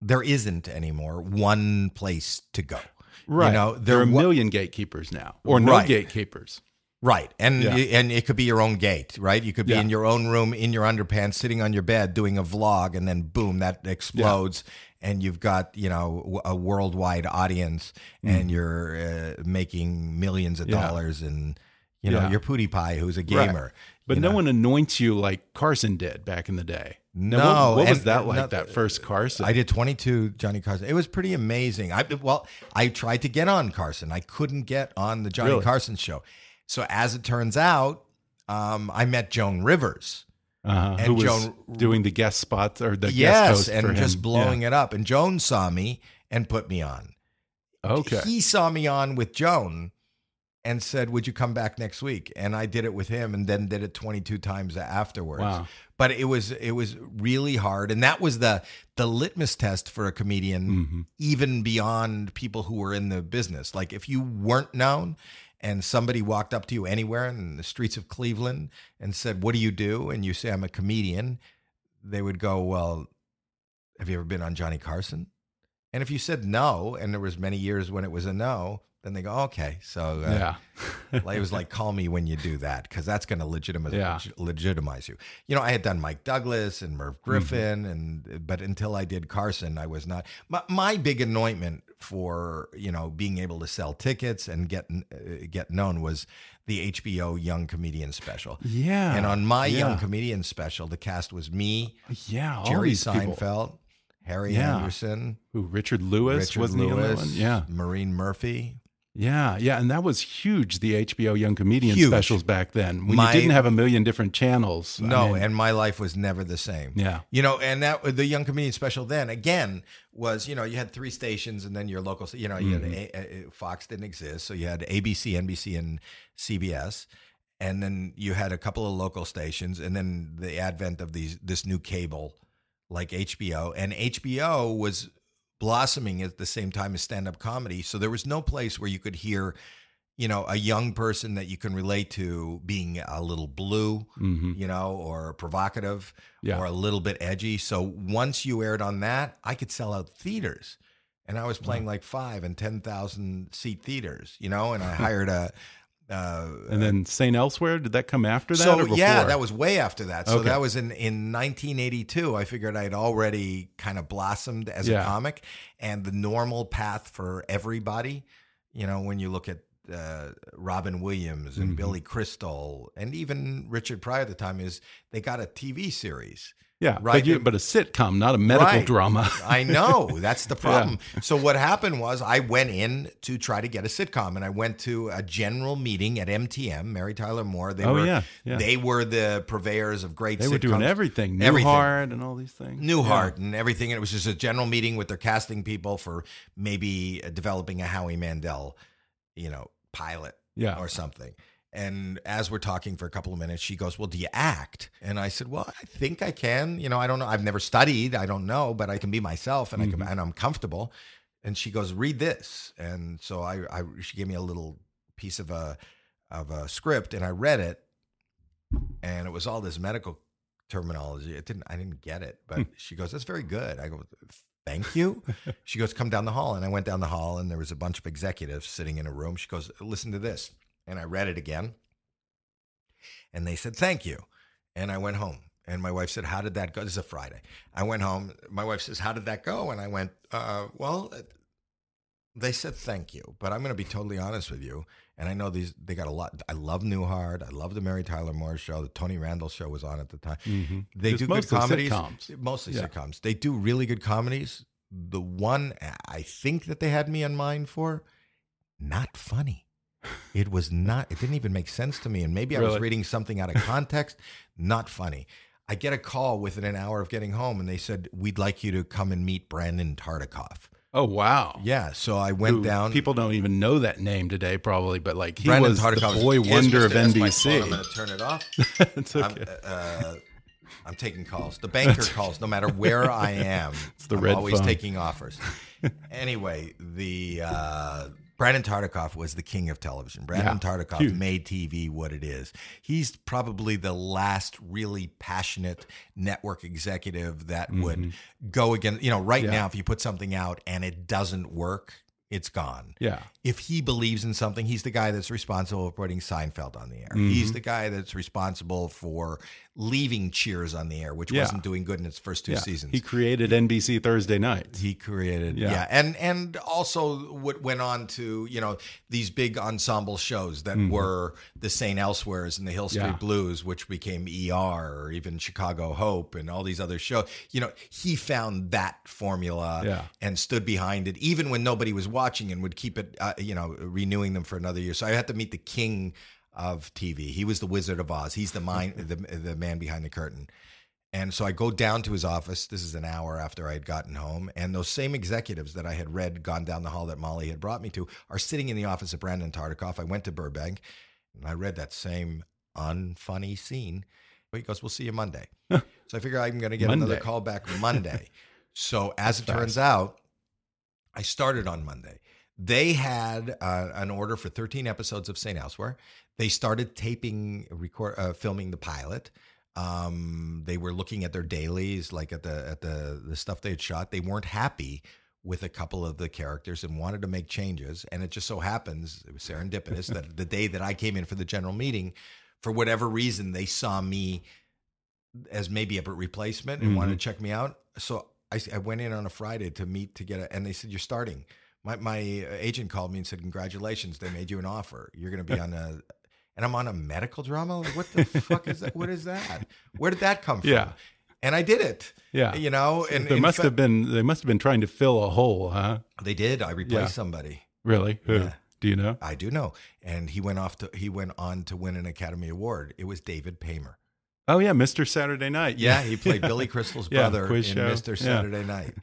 there isn't anymore one place to go. Right. You know, there, are a million gatekeepers now, or no Right. gatekeepers. Right, and Yeah. and it could be your own gate, right? You could be Yeah. in your own room, in your underpants, sitting on your bed, doing a vlog, and then boom, that explodes, and you've got you know a worldwide audience, and you're uh, making millions of Mm. Yeah. dollars, and you know Yeah. you're PewDiePie, who's a Right. gamer. But no know. one anoints you like Carson did back in the day. Now, No, what, what was that like? not- that first Carson? I did 22 Johnny Carson. It was pretty amazing. I well, I tried to get on Carson. I couldn't get on the Johnny Really? Carson show. So as it turns out, um, I met Joan Rivers. uh, and who was Joan- doing the guest spots or the guest yes, and just blowing Yeah. it up. And Joan saw me and put me on. Okay. He saw me on with Joan and said, "Would you come back next week?" And I did it with him, and then did it 22 times afterwards. Wow. But it was it was really hard, and that was the the litmus test for a comedian, Mm-hmm. even beyond people who were in the business. Like if you weren't known. And somebody walked up to you anywhere in the streets of Cleveland and said, "What do you do?" And you say, "I'm a comedian." They would go, "Well, have you ever been on Johnny Carson?" And if you said no, and there was many years when it was a no, then they go, okay. So uh, yeah. [LAUGHS] it was like, call me when you do that because that's going to legitimize Yeah. legitimize you. You know, I had done Mike Douglas and Merv Mm-hmm. Griffin, and but until I did Carson, I was not. My, my big anointment for you know being able to sell tickets and get uh, get known was the HBO Young Comedian Special. Yeah. And on my yeah. Young Comedian Special, the cast was me, Yeah. Jerry these people. Seinfeld, Harry Yeah. Anderson. Who, Richard Lewis? Richard on Lewis, one? Yeah. Maureen Murphy. Yeah. Yeah. And that was huge, the HBO Young Comedian Huge. specials back then when My- you didn't have a million different channels. I No, mean, and my life was never the same. Yeah. you know, and that the young comedian special then again was you know you had three stations and then your local. You know, you Mm-hmm. had a, a, Fox didn't exist, so you had ABC, NBC, and CBS, and then you had a couple of local stations, and then the advent of these this new cable like HBO, and HBO was blossoming at the same time as stand up comedy. So there was no place where you could hear, you know, a young person that you can relate to being a little blue, Mhm. you know, or provocative Yeah. or a little bit edgy. So once you aired on that, I could sell out theaters. And I was playing like five and 10,000 seat theaters, you know, and I hired a. Uh, And then St. Elsewhere, did that come after that? so or before? yeah, that was way after that. So Okay. that was in in 1982. I figured I'd already kind of blossomed as Yeah. a comic, and the normal path for everybody, You know, when you look at uh, Robin Williams and Mhm. Billy Crystal and even Richard Pryor at the time, is they got a TV series. Yeah, Right. But, you, but a sitcom, not a medical Right. drama. [LAUGHS] I know that's the [LAUGHS] problem. So what happened was I went in to try to get a sitcom, and I went to a general meeting at MTM. Mary Tyler Moore. They Oh, were yeah, yeah. they were the purveyors of great. They were doing sitcoms. everything, Everything. Newhart and all these things. Newhart and everything. And it was just a general meeting with their casting people for maybe developing a Howie Mandel, you know, pilot Yeah. or something. And as we're talking for a couple of minutes, she goes, Well, do you act? And I said, Well, I think I can. You know, I don't know. I've never studied. I don't know, but I can be myself and I can, mm-hmm. and I'm comfortable. And she goes, Read this. And so I, I she gave me a little piece of a of a script and I read it and it was all this medical terminology. It didn't I didn't get it, but hmm. she goes, "That's very good." I go, "Thank you." [LAUGHS] she goes, "Come down the hall." And I went down the hall and there was a bunch of executives sitting in a room. She goes, "Listen to this." And I read it again. And they said, "Thank you." And I went home. And my wife said, "How did that go?" This is a Friday. I went home. My wife says, "How did that go?" And I went, uh, "Well, they said thank you, but I'm going to be totally honest with you. And I know these they got a lot. I love Newhart. I love the Mary Tyler Moore show. The Tony Randall show was on at the time. Mhm. They do good comedies. sitcoms. Mostly Yeah. sitcoms. They do really good comedies. The one I think that they had me in mind for, not funny. It was not. It didn't even make sense to me. And maybe I was reading something out of context. not funny. I get a call within an hour of getting home, and they said we'd like you to come and meet Brandon Tartikoff. Oh wow. Yeah, so I went Who- down. People don't even know that name today, probably, but like he Brandon was Tartikoff the boy wonder of Mr. That's my NBC. I'm going to turn it off. [LAUGHS] it's okay. I'm, uh, I'm taking calls. The banker [LAUGHS] calls, no matter where I am. It's the I'm red always phone. taking offers. [LAUGHS] anyway, the uh, Brandon Tartikoff was the king of television. Brandon Yeah, Tartikoff huge. made TV what it is. He's probably the last really passionate network executive that would go against. You know, right Mm-hmm. Yeah. now, if you put something out and it doesn't work, it's gone yeah. if he believes in something, he's the guy that's responsible for putting Seinfeld on the air. Mm-hmm. He's the guy that's responsible for leaving Cheers on the air, which Yeah. wasn't doing good in its first two yeah. seasons. He created NBC Thursday Night. He created, Yeah. yeah. and and also what went on to you know these big ensemble shows that were the St. Elsewheres and the Hill Street Mm-hmm. Blues, which became ER or even Chicago Hope and all these other shows. You know, he found that formula Yeah. and stood behind it, even when nobody was watching, and would keep it, uh, you know, renewing them for another year. So I had to meet the king of TV. He was the Wizard of Oz. He's the mind, [LAUGHS] the the man behind the curtain. And so I go down to his office. This is an hour after I had gotten home. And those same executives that I had read, gone down the hall that Molly had brought me to, are sitting in the office of Brandon Tartikoff. I went to Burbank and I read that same unfunny scene. But He goes, We'll see you Monday. [LAUGHS] so I figure I'm going to get another call back Monday. [LAUGHS] so as it That's turns out, I started on Monday. They had uh, an order for 13 episodes of St. Elsewhere. They started taping, record, uh, filming the pilot. Um, they were looking at their dailies, like at the at the the stuff they had shot. They weren't happy with a couple of the characters and wanted to make changes. And it just so happens it was serendipitous that the day that I came in for the general meeting, for whatever reason, they saw me as maybe a replacement and wanted to check me out. So I, I went in on a Friday to meet to get a, and they said, You're starting. My, my agent called me and said, Congratulations, they made you an offer. You're going to be [LAUGHS] on a, and I'm on a medical drama. Like, what the fuck is that? What is that? Where did that come from? Yeah. And I did it. Yeah. You know, and there must fa- have been they must have been trying to fill a hole, huh? they did. I replaced Yeah. somebody. Really? Who? Yeah. Do you know? I do know. And he went off to, he went on to win an Academy Award. It was David Paymer. Oh yeah, Mr. Saturday Night. Yeah, he played [LAUGHS] Billy Crystal's brother in show. Mr. Yeah. Saturday Night.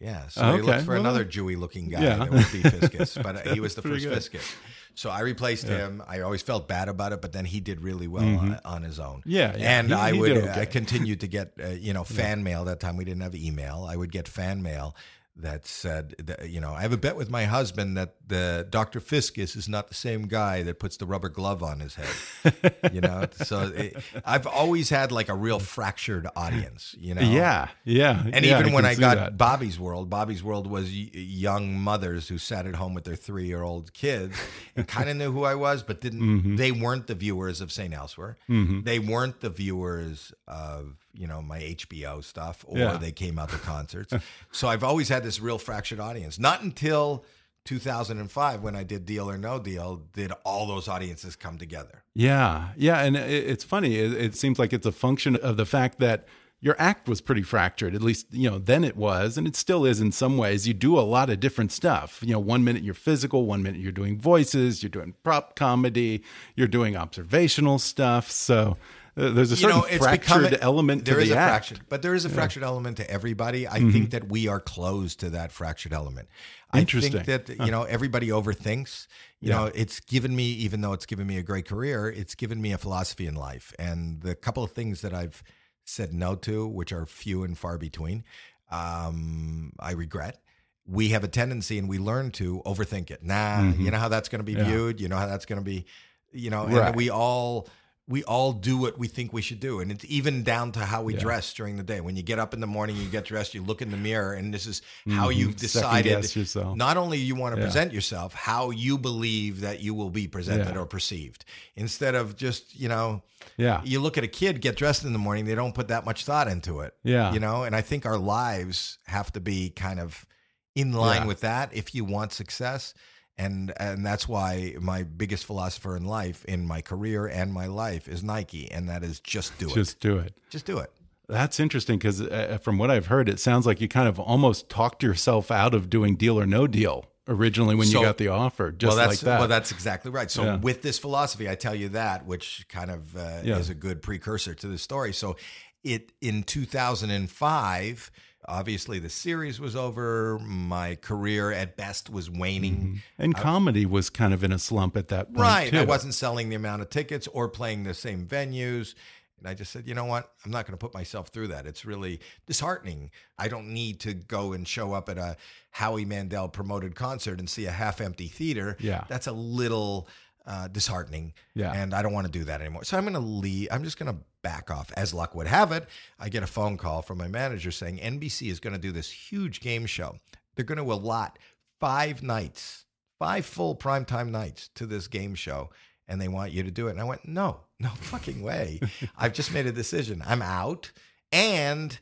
Yeah, so Oh, he looked for Well, another Jewy looking guy yeah. that would be Fiscus, but [LAUGHS] he was the first. Fiscus. So I replaced him. I always felt bad about it, but then he did really well on, on his own. Mm-hmm. Yeah, yeah. and He- I he would did I continued to get uh, you know [LAUGHS] fan mail. That time we didn't have email. I would get fan mail that said, that, you know, I have a bet with my husband that the Dr. Fiscus is not the same guy that puts the rubber glove on his head. you know, [LAUGHS] so it, I've always had like a real fractured audience. You know, Yeah, yeah. and yeah, even when I got that. Bobby's World, Bobby's World was y- young mothers who sat at home with their three year old kids and [LAUGHS] kind of knew who I was, but didn't. Mm-hmm. They weren't the viewers of St. Elsewhere. They weren't the viewers of you know my HBO stuff, or Yeah. they came out to concerts. [LAUGHS] so I've always had this real fractured audience. Not until 2005 when I did Deal or No Deal, did all those audiences come together? Yeah, yeah, and it, it's funny. It, it seems like it's a function of the fact that your act was pretty fractured. At least you know then it was, and it still is in some ways. You do a lot of different stuff. You know, one minute you're physical, one minute you're doing voices, you're doing prop comedy, you're doing observational stuff. So. Uh, there's a certain you know, fractured become, element to there is the a act. fractured, but there is a fractured element to everybody. I Mm-hmm. think that we are closed to that fractured element. Interesting. I think that you know everybody overthinks. You Yeah. know, it's given me, even though it's given me a great career, it's given me a philosophy in life. And the couple of things that I've said no to, which are few and far between, um, I regret. We have a tendency, and we learn to overthink it. Nah, you know how that's going to be Mm-hmm. Yeah. viewed. You know how that's going to be. You know, Right. and we all we all do what we think we should do and it's even down to how we dress during the day when you get up in the morning you get dressed you look in the mirror and this is how you've decided Mm-hmm. Yourself. not only you want to Yeah. present yourself how you believe that you will be presented Yeah. or perceived instead of just you know Yeah. you look at a kid get dressed in the morning they don't put that much thought into it Yeah. you know and i think our lives have to be kind of in line Yeah. with that if you want success and and that's why my biggest philosopher in life in my career and my life is Nike and that is just do it Just do it. just do it That's interesting because uh, from what I've heard, it sounds like you kind of almost talked yourself out of doing Deal or No Deal originally when So- you got the offer, just well, like that's, that. Well, that's exactly right. So Yeah. with this philosophy, I tell you that, which kind of uh, Yeah. is a good precursor to the story. So it in 2005, obviously the series was over. My career at best was waning. and comedy was kind of in a slump at that point, Right. I wasn't selling the amount of tickets or playing the same venues. And I just said, you know what? I'm not going to put myself through that. It's really disheartening. I don't need to go and show up at a Howie Mandel promoted concert and see a half empty theater. Yeah. That's a little uh, disheartening. Yeah. And I don't want to do that anymore. So I'm going to leave. I'm just going to back off. As luck would have it, I get a phone call from my manager saying NBC is going to do this huge game show. They're going to allot five nights, five full primetime nights to this game show, and they want you to do it. And I went, no, no [LAUGHS] fucking way. I've just made a decision. I'm out, and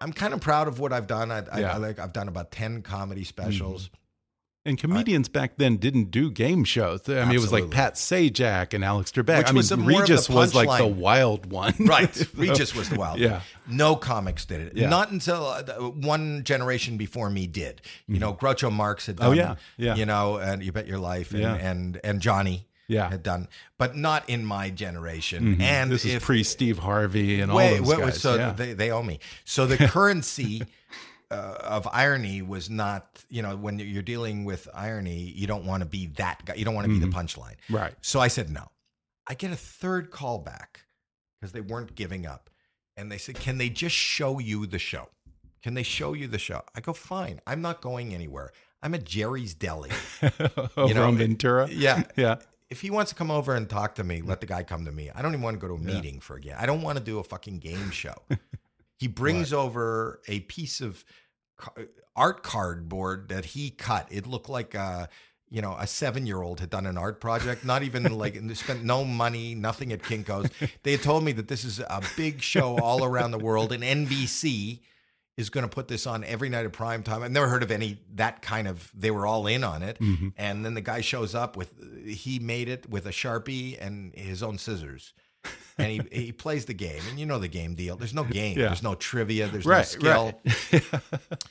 I'm kind of proud of what I've done. I, I, Yeah. I like I've done about ten comedy specials. Mm-hmm. And comedians back then didn't do game shows. I mean, it was like Absolutely. Pat Sajak and Alex Trebek. Which I mean, was more of the Regis was like the wild one. [LAUGHS] Right, [LAUGHS] So- Regis was the wild. Yeah. no comics did it. Yeah. Not until uh, one generation before me did. You know, Groucho Marx had done. Oh, yeah, yeah. You know, and You Bet Your Life, and Yeah. and, and Johnny. Yeah. had done, but not in my generation. And this is if, pre Steve Harvey and all Wait, those wait, wait, guys. so yeah. they, they owe me. So the [LAUGHS] currency uh, of irony was not, you know, when you're dealing with irony, you don't want to be that guy. You don't want to be the punchline. Mm-hmm. Right. So I said no. I get a third call back because they weren't giving up. And they said, Can they just show you the show? Can they show you the show? I go, Fine. I'm not going anywhere. I'm at Jerry's Deli. [LAUGHS] Over know, on it- Ventura. [LAUGHS] Yeah. [LAUGHS] Yeah. If he wants to come over and talk to me, let the guy come to me. I don't even want to go to a meeting for again. I don't want to do a fucking game show. he brings over a piece of art cardboard that he cut. It looked like a, you know, a seven-year-old had done an art project. Not even like and they spent no money, nothing at Kinkos. They had told me that this is a big show all around the world, and NBC is going to put this on every night at prime time. I've never heard of any that kind of. They were all in on it, Mm-hmm. and then the guy shows up with he made it with a sharpie and his own scissors, and he he plays the game. And you know the game deal. There's no game. Yeah. There's no trivia. There's no skill. Right. [LAUGHS]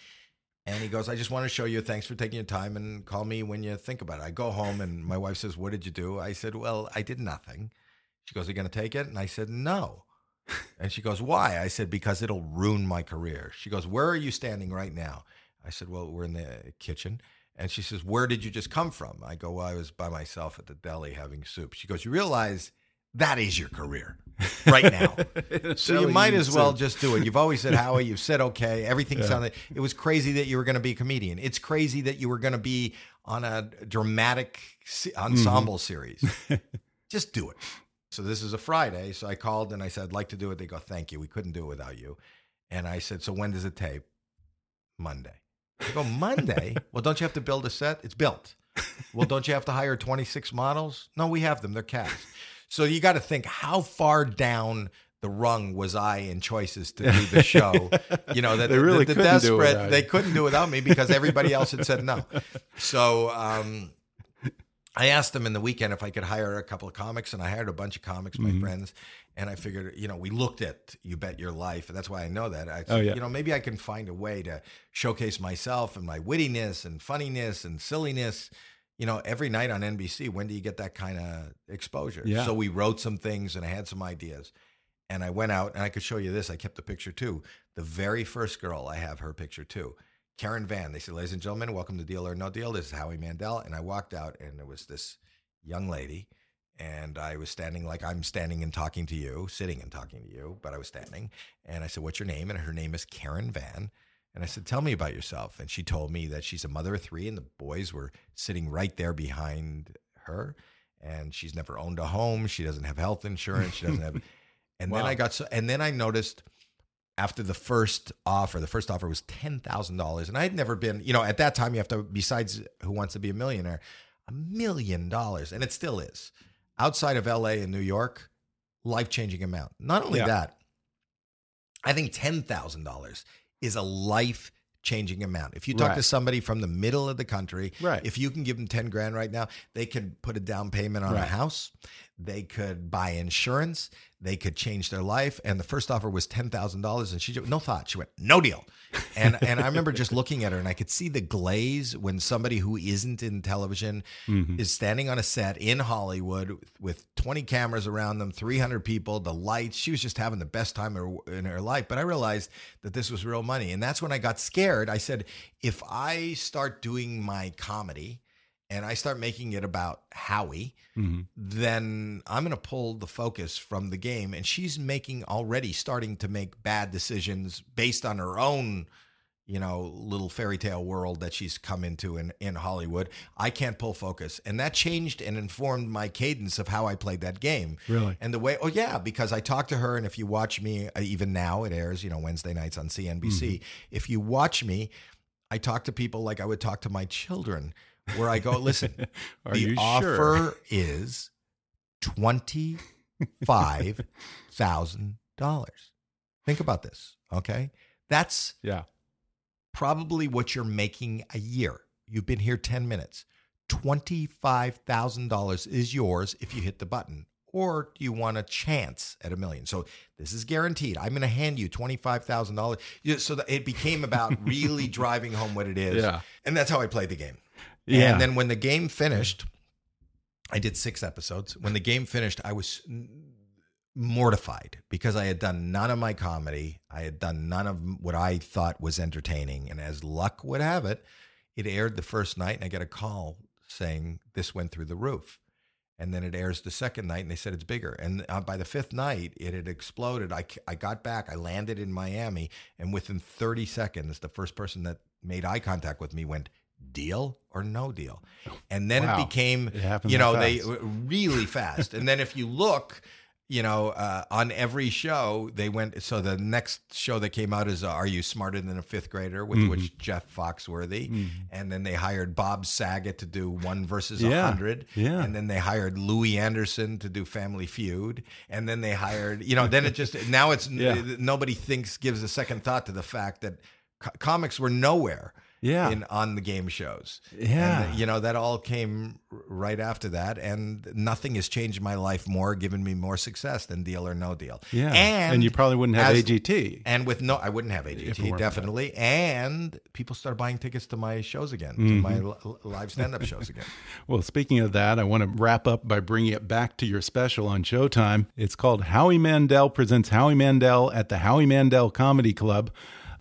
And he goes, I just want to show you. Thanks for taking your time and call me when you think about it. I go home and my wife says, What did you do? I said, Well, I did nothing. She goes, Are you going to take it? And I said, No. And she goes, Why? I said, Because it'll ruin my career. She goes, Where are you standing right now? I said, Well, we're in the kitchen. And she says, Where did you just come from? I go, Well, I was by myself at the deli having soup. She goes, You realize that is your career right now. [LAUGHS] So you might as well just do it. You've always said Howie. You've said okay. Everything sounded. It was crazy that you were going to be a comedian. It's crazy that you were going to be on a dramatic se- ensemble series. [LAUGHS] just do it. So this is a Friday. So I called and I said I'd like to do it. They go, thank you. We couldn't do it without you. And I said, so when does it tape? Monday. They go, Monday? [LAUGHS] well, don't you have to build a set? It's built. Well, don't you have to hire 26 models? No, we have them. They're cast. So you got to think how far down the rung was I in choices to do the [LAUGHS] show. you know that They the- really the, couldn't do it desperate they couldn't do without me because everybody else had said no. So um, I asked them in the weekend if I could hire a couple of comics, and I hired a bunch of comics, my Mm-hmm. friends. And I figured, you know, we looked at You Bet Your Life, and that's why I know that. I said, Oh, yeah. you know, maybe I can find a way to showcase myself and my wittiness and funniness and silliness. You know, every night on NBC, when do you get that kind of exposure? Yeah. So we wrote some things, and I had some ideas. And I went out, and I could show you this. I kept the picture too. The very first girl, I have her picture too. Karen Van. They said, ladies and gentlemen, welcome to Deal or No Deal. This is Howie Mandel. And I walked out, and there was this young lady, and I was standing like I'm standing and talking to you, sitting and talking to you, but I was standing. And I said, What's your name? And her name is Karen Van. And I said, Tell me about yourself. And she told me that she's a mother of three, and the boys were sitting right there behind her. And she's never owned a home. She doesn't have health insurance. She doesn't have. [LAUGHS] And then I got so, and then I noticed after the first offer, the first offer was ten thousand dollars, and I had never been, you know, at that time you have to, besides Who Wants to Be a Millionaire, a million dollars, and it still is outside of L.A. and New York, life changing amount. Not only Yeah. that, I think ten thousand dollars is a life changing amount. If you talk to somebody from the middle of the country, Right. if you can give them ten grand right now, they could put a down payment on a house. They could buy insurance. They could change their life. And the first offer was ten thousand dollars, and she just, no thought. She went no deal. And and I remember just looking at her, and I could see the glaze when somebody who isn't in television Mm-hmm. is standing on a set in Hollywood with twenty cameras around them, three hundred people, the lights. She was just having the best time in her, in her life. But I realized that this was real money, and that's when I got scared. I said, if I start doing my comedy and I start making it about Howie, Mm-hmm. then I'm going to pull the focus from the game. And she's making already starting to make bad decisions based on her own, you know, little fairy tale world that she's come into in, in Hollywood. I can't pull focus. And that changed and informed my cadence of how I played that game. Really? And the way, oh, yeah, because I talked to her. And if you watch me, uh, even now it airs, you know, Wednesday nights on CNBC. If you watch me, I talk to people like I would talk to my children, where I go, listen, [LAUGHS] Are the you offer sure? is twenty five thousand dollars. Think about this, okay? That's Yeah. probably what you're making a year. You've been here ten minutes. Twenty five thousand dollars is yours if you hit the button. Or do you want a chance at a million? So this is guaranteed. I'm going to hand you twenty five thousand dollars. So that it became about really [LAUGHS] driving home what it is. Yeah. and that's how I played the game. Yeah. And then when the game finished, I did six episodes. When the game finished, I was mortified because I had done none of my comedy. I had done none of what I thought was entertaining. And as luck would have it, it aired the first night, and I get a call saying this went through the roof. And then it airs the second night, and they said it's bigger. And uh, by the fifth night, it had exploded. I, I got back, I landed in Miami, and within 30 seconds, the first person that made eye contact with me went, Deal or no deal? And then Wow. it became, It you know, they really fast. and then if you look, you know, uh, on every show, they went. So the next show that came out is uh, Are You Smarter Than a Fifth Grader with Mm-hmm. which Jeff Foxworthy. And then they hired Bob Saget to do One versus a Yeah. 100. Yeah. And then they hired Louie Anderson to do Family Feud. And then they hired, you know, then it just, now it's, [LAUGHS] Yeah. nobody thinks, gives a second thought to the fact that co- comics were nowhere. Yeah. In, on the game shows. Yeah. And, you know, that all came right after that. And nothing has changed my life more, given me more success than Deal or No Deal. Yeah. And, you probably wouldn't have as- AGT. And with no, I wouldn't have AGT, definitely. And people started buying tickets to my shows again, to Mm-hmm. my li- live stand up shows again. [LAUGHS] Well, speaking of that, I want to wrap up by bringing it back to your special on Showtime. It's called Howie Mandel Presents Howie Mandel at the Howie Mandel Comedy Club.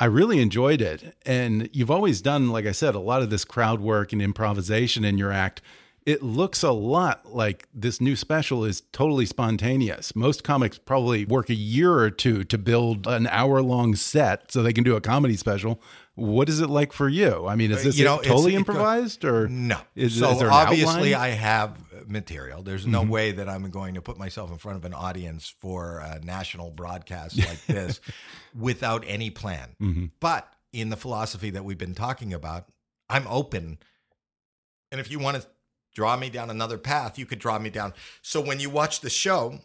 I really enjoyed it. And you've always done, like I said, a lot of this crowd work and improvisation in your act. It looks a lot like this new special is totally spontaneous. Most comics probably work a year or two to build an hour long set so they can do a comedy special. What is it like for you? I mean, is this Uh, You know, totally improvised or No. Is, so is obviously, outline? I have material. There's no way that I'm going to put myself in front of an audience for a national broadcast like [LAUGHS] this without any plan. But in the philosophy that we've been talking about, I'm open. And if you want to draw me down another path, you could draw me down. So when you watch the show,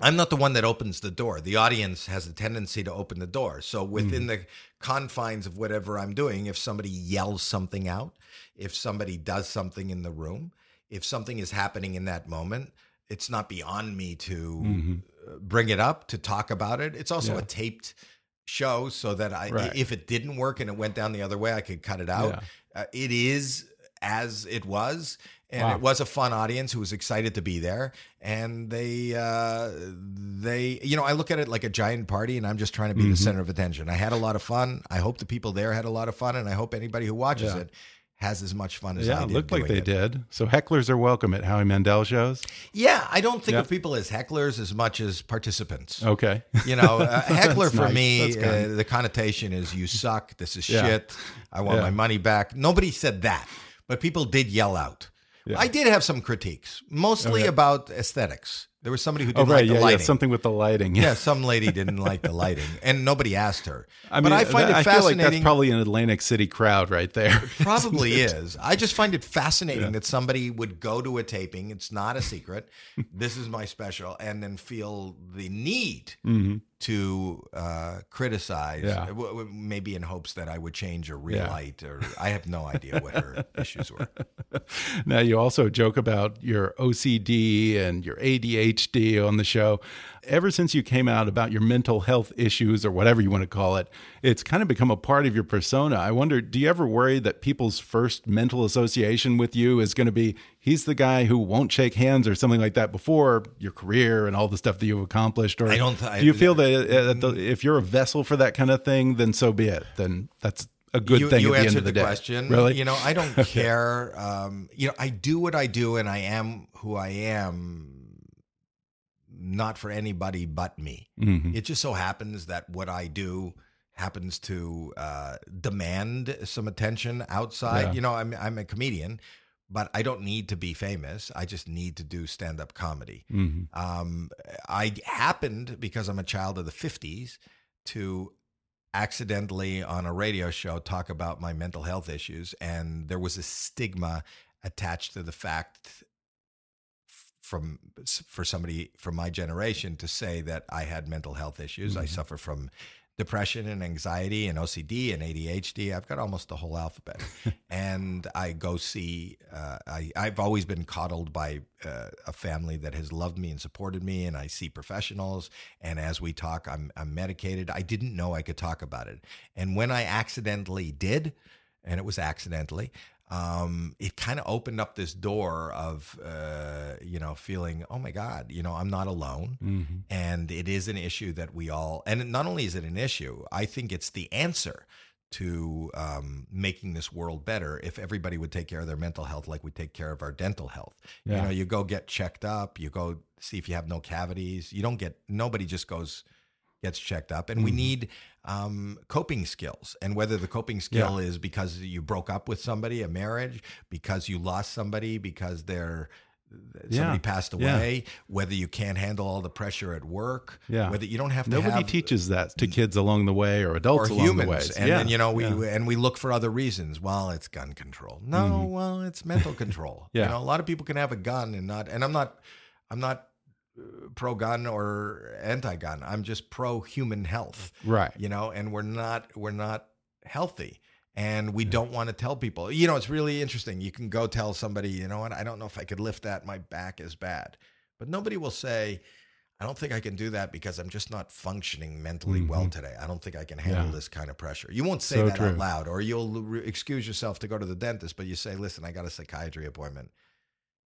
I'm not the one that opens the door. The audience has a tendency to open the door. So within the confines of whatever I'm doing, if somebody yells something out, if somebody does something in the room, if something is happening in that moment, it's not beyond me to uh, bring it up, to talk about it. It's also Yeah. a taped show so that I Right. if it didn't work and it went down the other way, I could cut it out. Uh, it is as it was and Wow. it was a fun audience who was excited to be there and they uh they you know i look at it like a giant party and i'm just trying to be the Mm-hmm. center of attention i had a lot of fun i hope the people there had a lot of fun and i hope anybody who watches Yeah. it has as much fun as Yeah, i it did looked like they it. did. So hecklers are welcome at Howie Mandel shows. yeah i don't think Yeah. of people as hecklers as much as participants Okay. You know, [LAUGHS] heckler for nice. me, uh, the connotation is you suck. This is Yeah. shit. I want Yeah. my money back. Nobody said that, but people did yell out. Yeah. I did have some critiques, mostly about aesthetics. There was somebody who Oh, didn't right. like the yeah, yeah. lighting. Something with the lighting. yeah, some lady didn't like the lighting, and nobody asked her. I mean, but I find that- it I feel like fascinating. that's probably an Atlantic City crowd right there. Probably [LAUGHS] is. I just find it fascinating that somebody would go to a taping. It's not a secret. [LAUGHS] this is my special, and then feel the need mm-hmm. To uh, criticize, Yeah. w- w- maybe in hopes that I would change or Yeah. relight, or I have no idea what her [LAUGHS] issues were. Now, you also joke about your OCD and your ADHD on the show. Ever since you came out about your mental health issues or whatever you want to call it, it's kind of become a part of your persona. I wonder, do you ever worry that people's first mental association with you is going to be he's the guy who won't shake hands or something like that before your career and all the stuff that you've accomplished? Or I don't th- do you feel that, uh, if you're a vessel for that kind of thing, then so be it. Then that's a good you, thing you at the end answered of the, the, day. question. Really? You know, I don't [LAUGHS] care. Um, you know, I do what I do, and I am who I am. Not for anybody but me. Mhm. It just so happens that what I do happens to uh, demand some attention outside. Yeah. You know, I'm I'm a comedian, but I don't need to be famous. I just need to do stand up comedy. Mhm. Um, I happened because I'm a child of the '50s to accidentally on a radio show talk about my mental health issues, and there was a stigma attached to the fact from for somebody from my generation to say that I had mental health issues. I suffer from depression and anxiety and OCD and ADHD. I've got almost the whole alphabet. [LAUGHS] and I go see, uh, I, I've always been coddled by uh, a family that has loved me and supported me. And I see professionals. And as we talk, I'm, I'm medicated. I didn't know I could talk about it. And when I accidentally did, and it was accidentally, um, it kind of opened up this door of, uh, you know, feeling, oh my God, you know, I'm not alone. Mm-hmm. And it is an issue that we all, and not only is it an issue, I think it's the answer to um, making this world better if everybody would take care of their mental health like we take care of our dental health. You know, you go get checked up, you go see if you have no cavities. You don't get, nobody just goes, gets checked up. And we Mm-hmm. need um, coping skills. And whether the coping skill is because you broke up with somebody, a marriage, because you lost somebody, because they're, somebody Yeah. passed Yeah. away, whether you can't handle all the pressure at work, Yeah. whether you don't have to Nobody have teaches that to kids along the way or adults or along humans. the way. And yeah. then you know we yeah. and we look for other reasons. Well, it's gun control. No, well, it's mental control. [LAUGHS] Yeah. You know, a lot of people can have a gun and not. And I'm not. I'm not pro gun or anti gun. I'm just pro human health. Right. You know, and we're not. We're not healthy. And we don't want to tell people. You know, it's really interesting. You can go tell somebody, you know what, I don't know if I could lift that. My back is bad. But nobody will say, I don't think I can do that because I'm just not functioning mentally well today. I don't think I can handle Mm-hmm. Yeah. this kind of pressure. You won't say So that true. out loud, or you'll re- excuse yourself to go to the dentist, but you say, "Listen, I got a psychiatry appointment,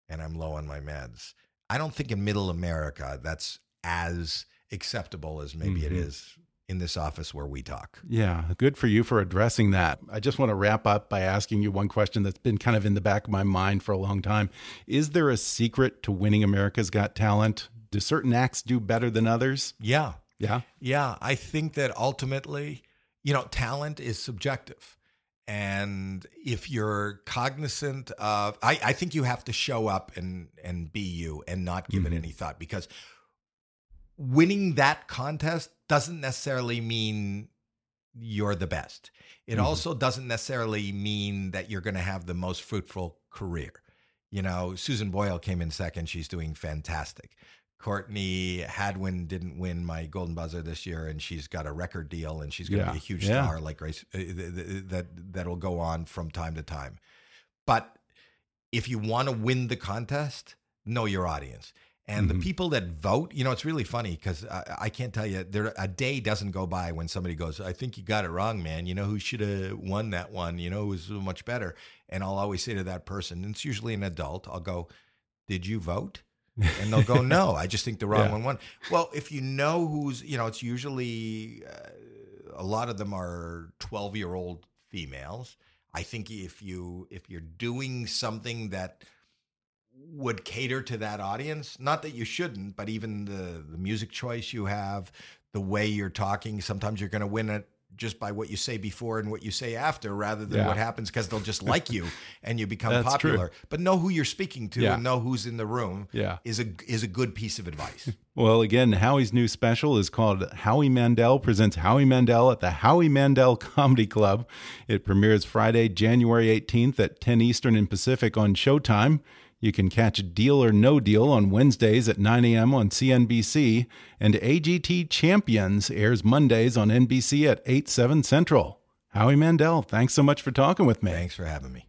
and I'm low on my meds." I don't think in Middle America that's as acceptable as maybe it Mhm. is in this office where we talk. Yeah, good for you for addressing that. I just want to wrap up by asking you one question that's been kind of in the back of my mind for a long time. Is there a secret to winning America's Got Talent? Do certain acts do better than others? Yeah, Yeah. Yeah, I think that ultimately, you know, talent is subjective. And if you're cognizant of I, I think you have to show up and and be you and not give Mhm. it any thought because winning that contest doesn't necessarily mean you're the best. It Mhm. also doesn't necessarily mean that you're going to have the most fruitful career. You know, Susan Boyle came in second. She's doing fantastic. Courtney Hadwin didn't win my Golden Buzzer this year, and she's got a record deal, and she's going to Yeah. be a huge Yeah. star like Grace. Uh, th- th- that that'll go on from time to time. But if you want to win the contest, know your audience. And Mhm. the people that vote, you know, it's really funny because I, I can't tell you, there a day doesn't go by when somebody goes, "I think you got it wrong, man. You know who should have won that one? You know who was much better." And I'll always say to that person, and it's usually an adult, I'll go, "Did you vote?" And they'll go, "No, I just think the wrong Yeah. one won." Well, if you know who's, you know, it's usually uh, a lot of them are twelve-year-old females. I think if you if you're doing something that would cater to that audience. Not that you shouldn't, but even the the music choice you have, the way you're talking, sometimes you're going to win it just by what you say before and what you say after rather than Yeah. what happens because they'll just like you [LAUGHS] and you become That's true. popular. But know who you're speaking to Yeah. and know who's in the room Yeah. is a is a good piece of advice. [LAUGHS] Well, again, Howie's new special is called Howie Mandel Presents Howie Mandel at the Howie Mandel [LAUGHS] Comedy Club. It premieres Friday, January 18th at 10 Eastern and Pacific on Showtime. You can catch Deal or No Deal on Wednesdays at 9 a.m. on CNBC, and AGT Champions airs Mondays on NBC at 8, 7 Central. Howie Mandel, thanks so much for talking with me. Thanks for having me.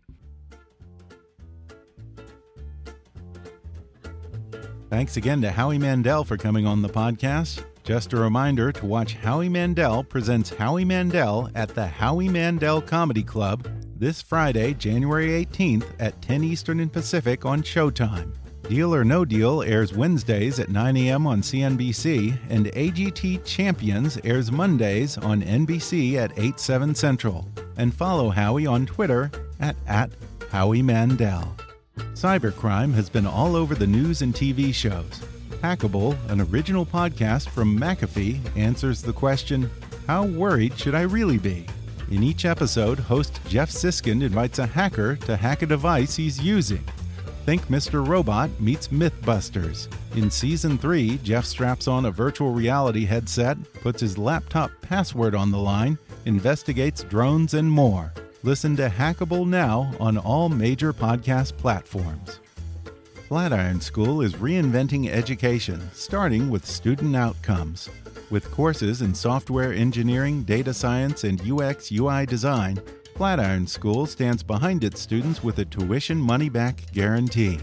Thanks again to Howie Mandel for coming on the podcast. Just a reminder to watch Howie Mandel presents Howie Mandel at the Howie Mandel Comedy Club this Friday, January 18th at 10 Eastern and Pacific on Showtime. Deal or No Deal airs Wednesdays at 9 a.m. on CNBC, and AGT Champions airs Mondays on NBC at 8, 7 Central. And follow Howie on Twitter at, at Howie Mandel. Cybercrime has been all over the news and TV shows. Hackable, an original podcast from McAfee, answers the question How worried should I really be? In each episode, host Jeff Siskind invites a hacker to hack a device he's using. Think Mr. Robot meets Mythbusters. In season 3, Jeff straps on a virtual reality headset, puts his laptop password on the line, investigates drones, and more. Listen to Hackable now on all major podcast platforms. Flatiron School is reinventing education, starting with student outcomes. With courses in software engineering, data science, and UX UI design, Flatiron School stands behind its students with a tuition money back guarantee.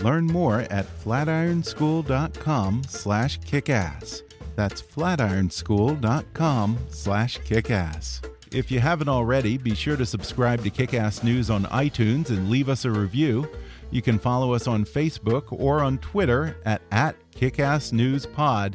Learn more at flatironschool.com/kickass. That's flatironschool.com/kickass. If you haven't already, be sure to subscribe to Kickass News on iTunes and leave us a review. You can follow us on Facebook or on Twitter at, at KickassNewsPod.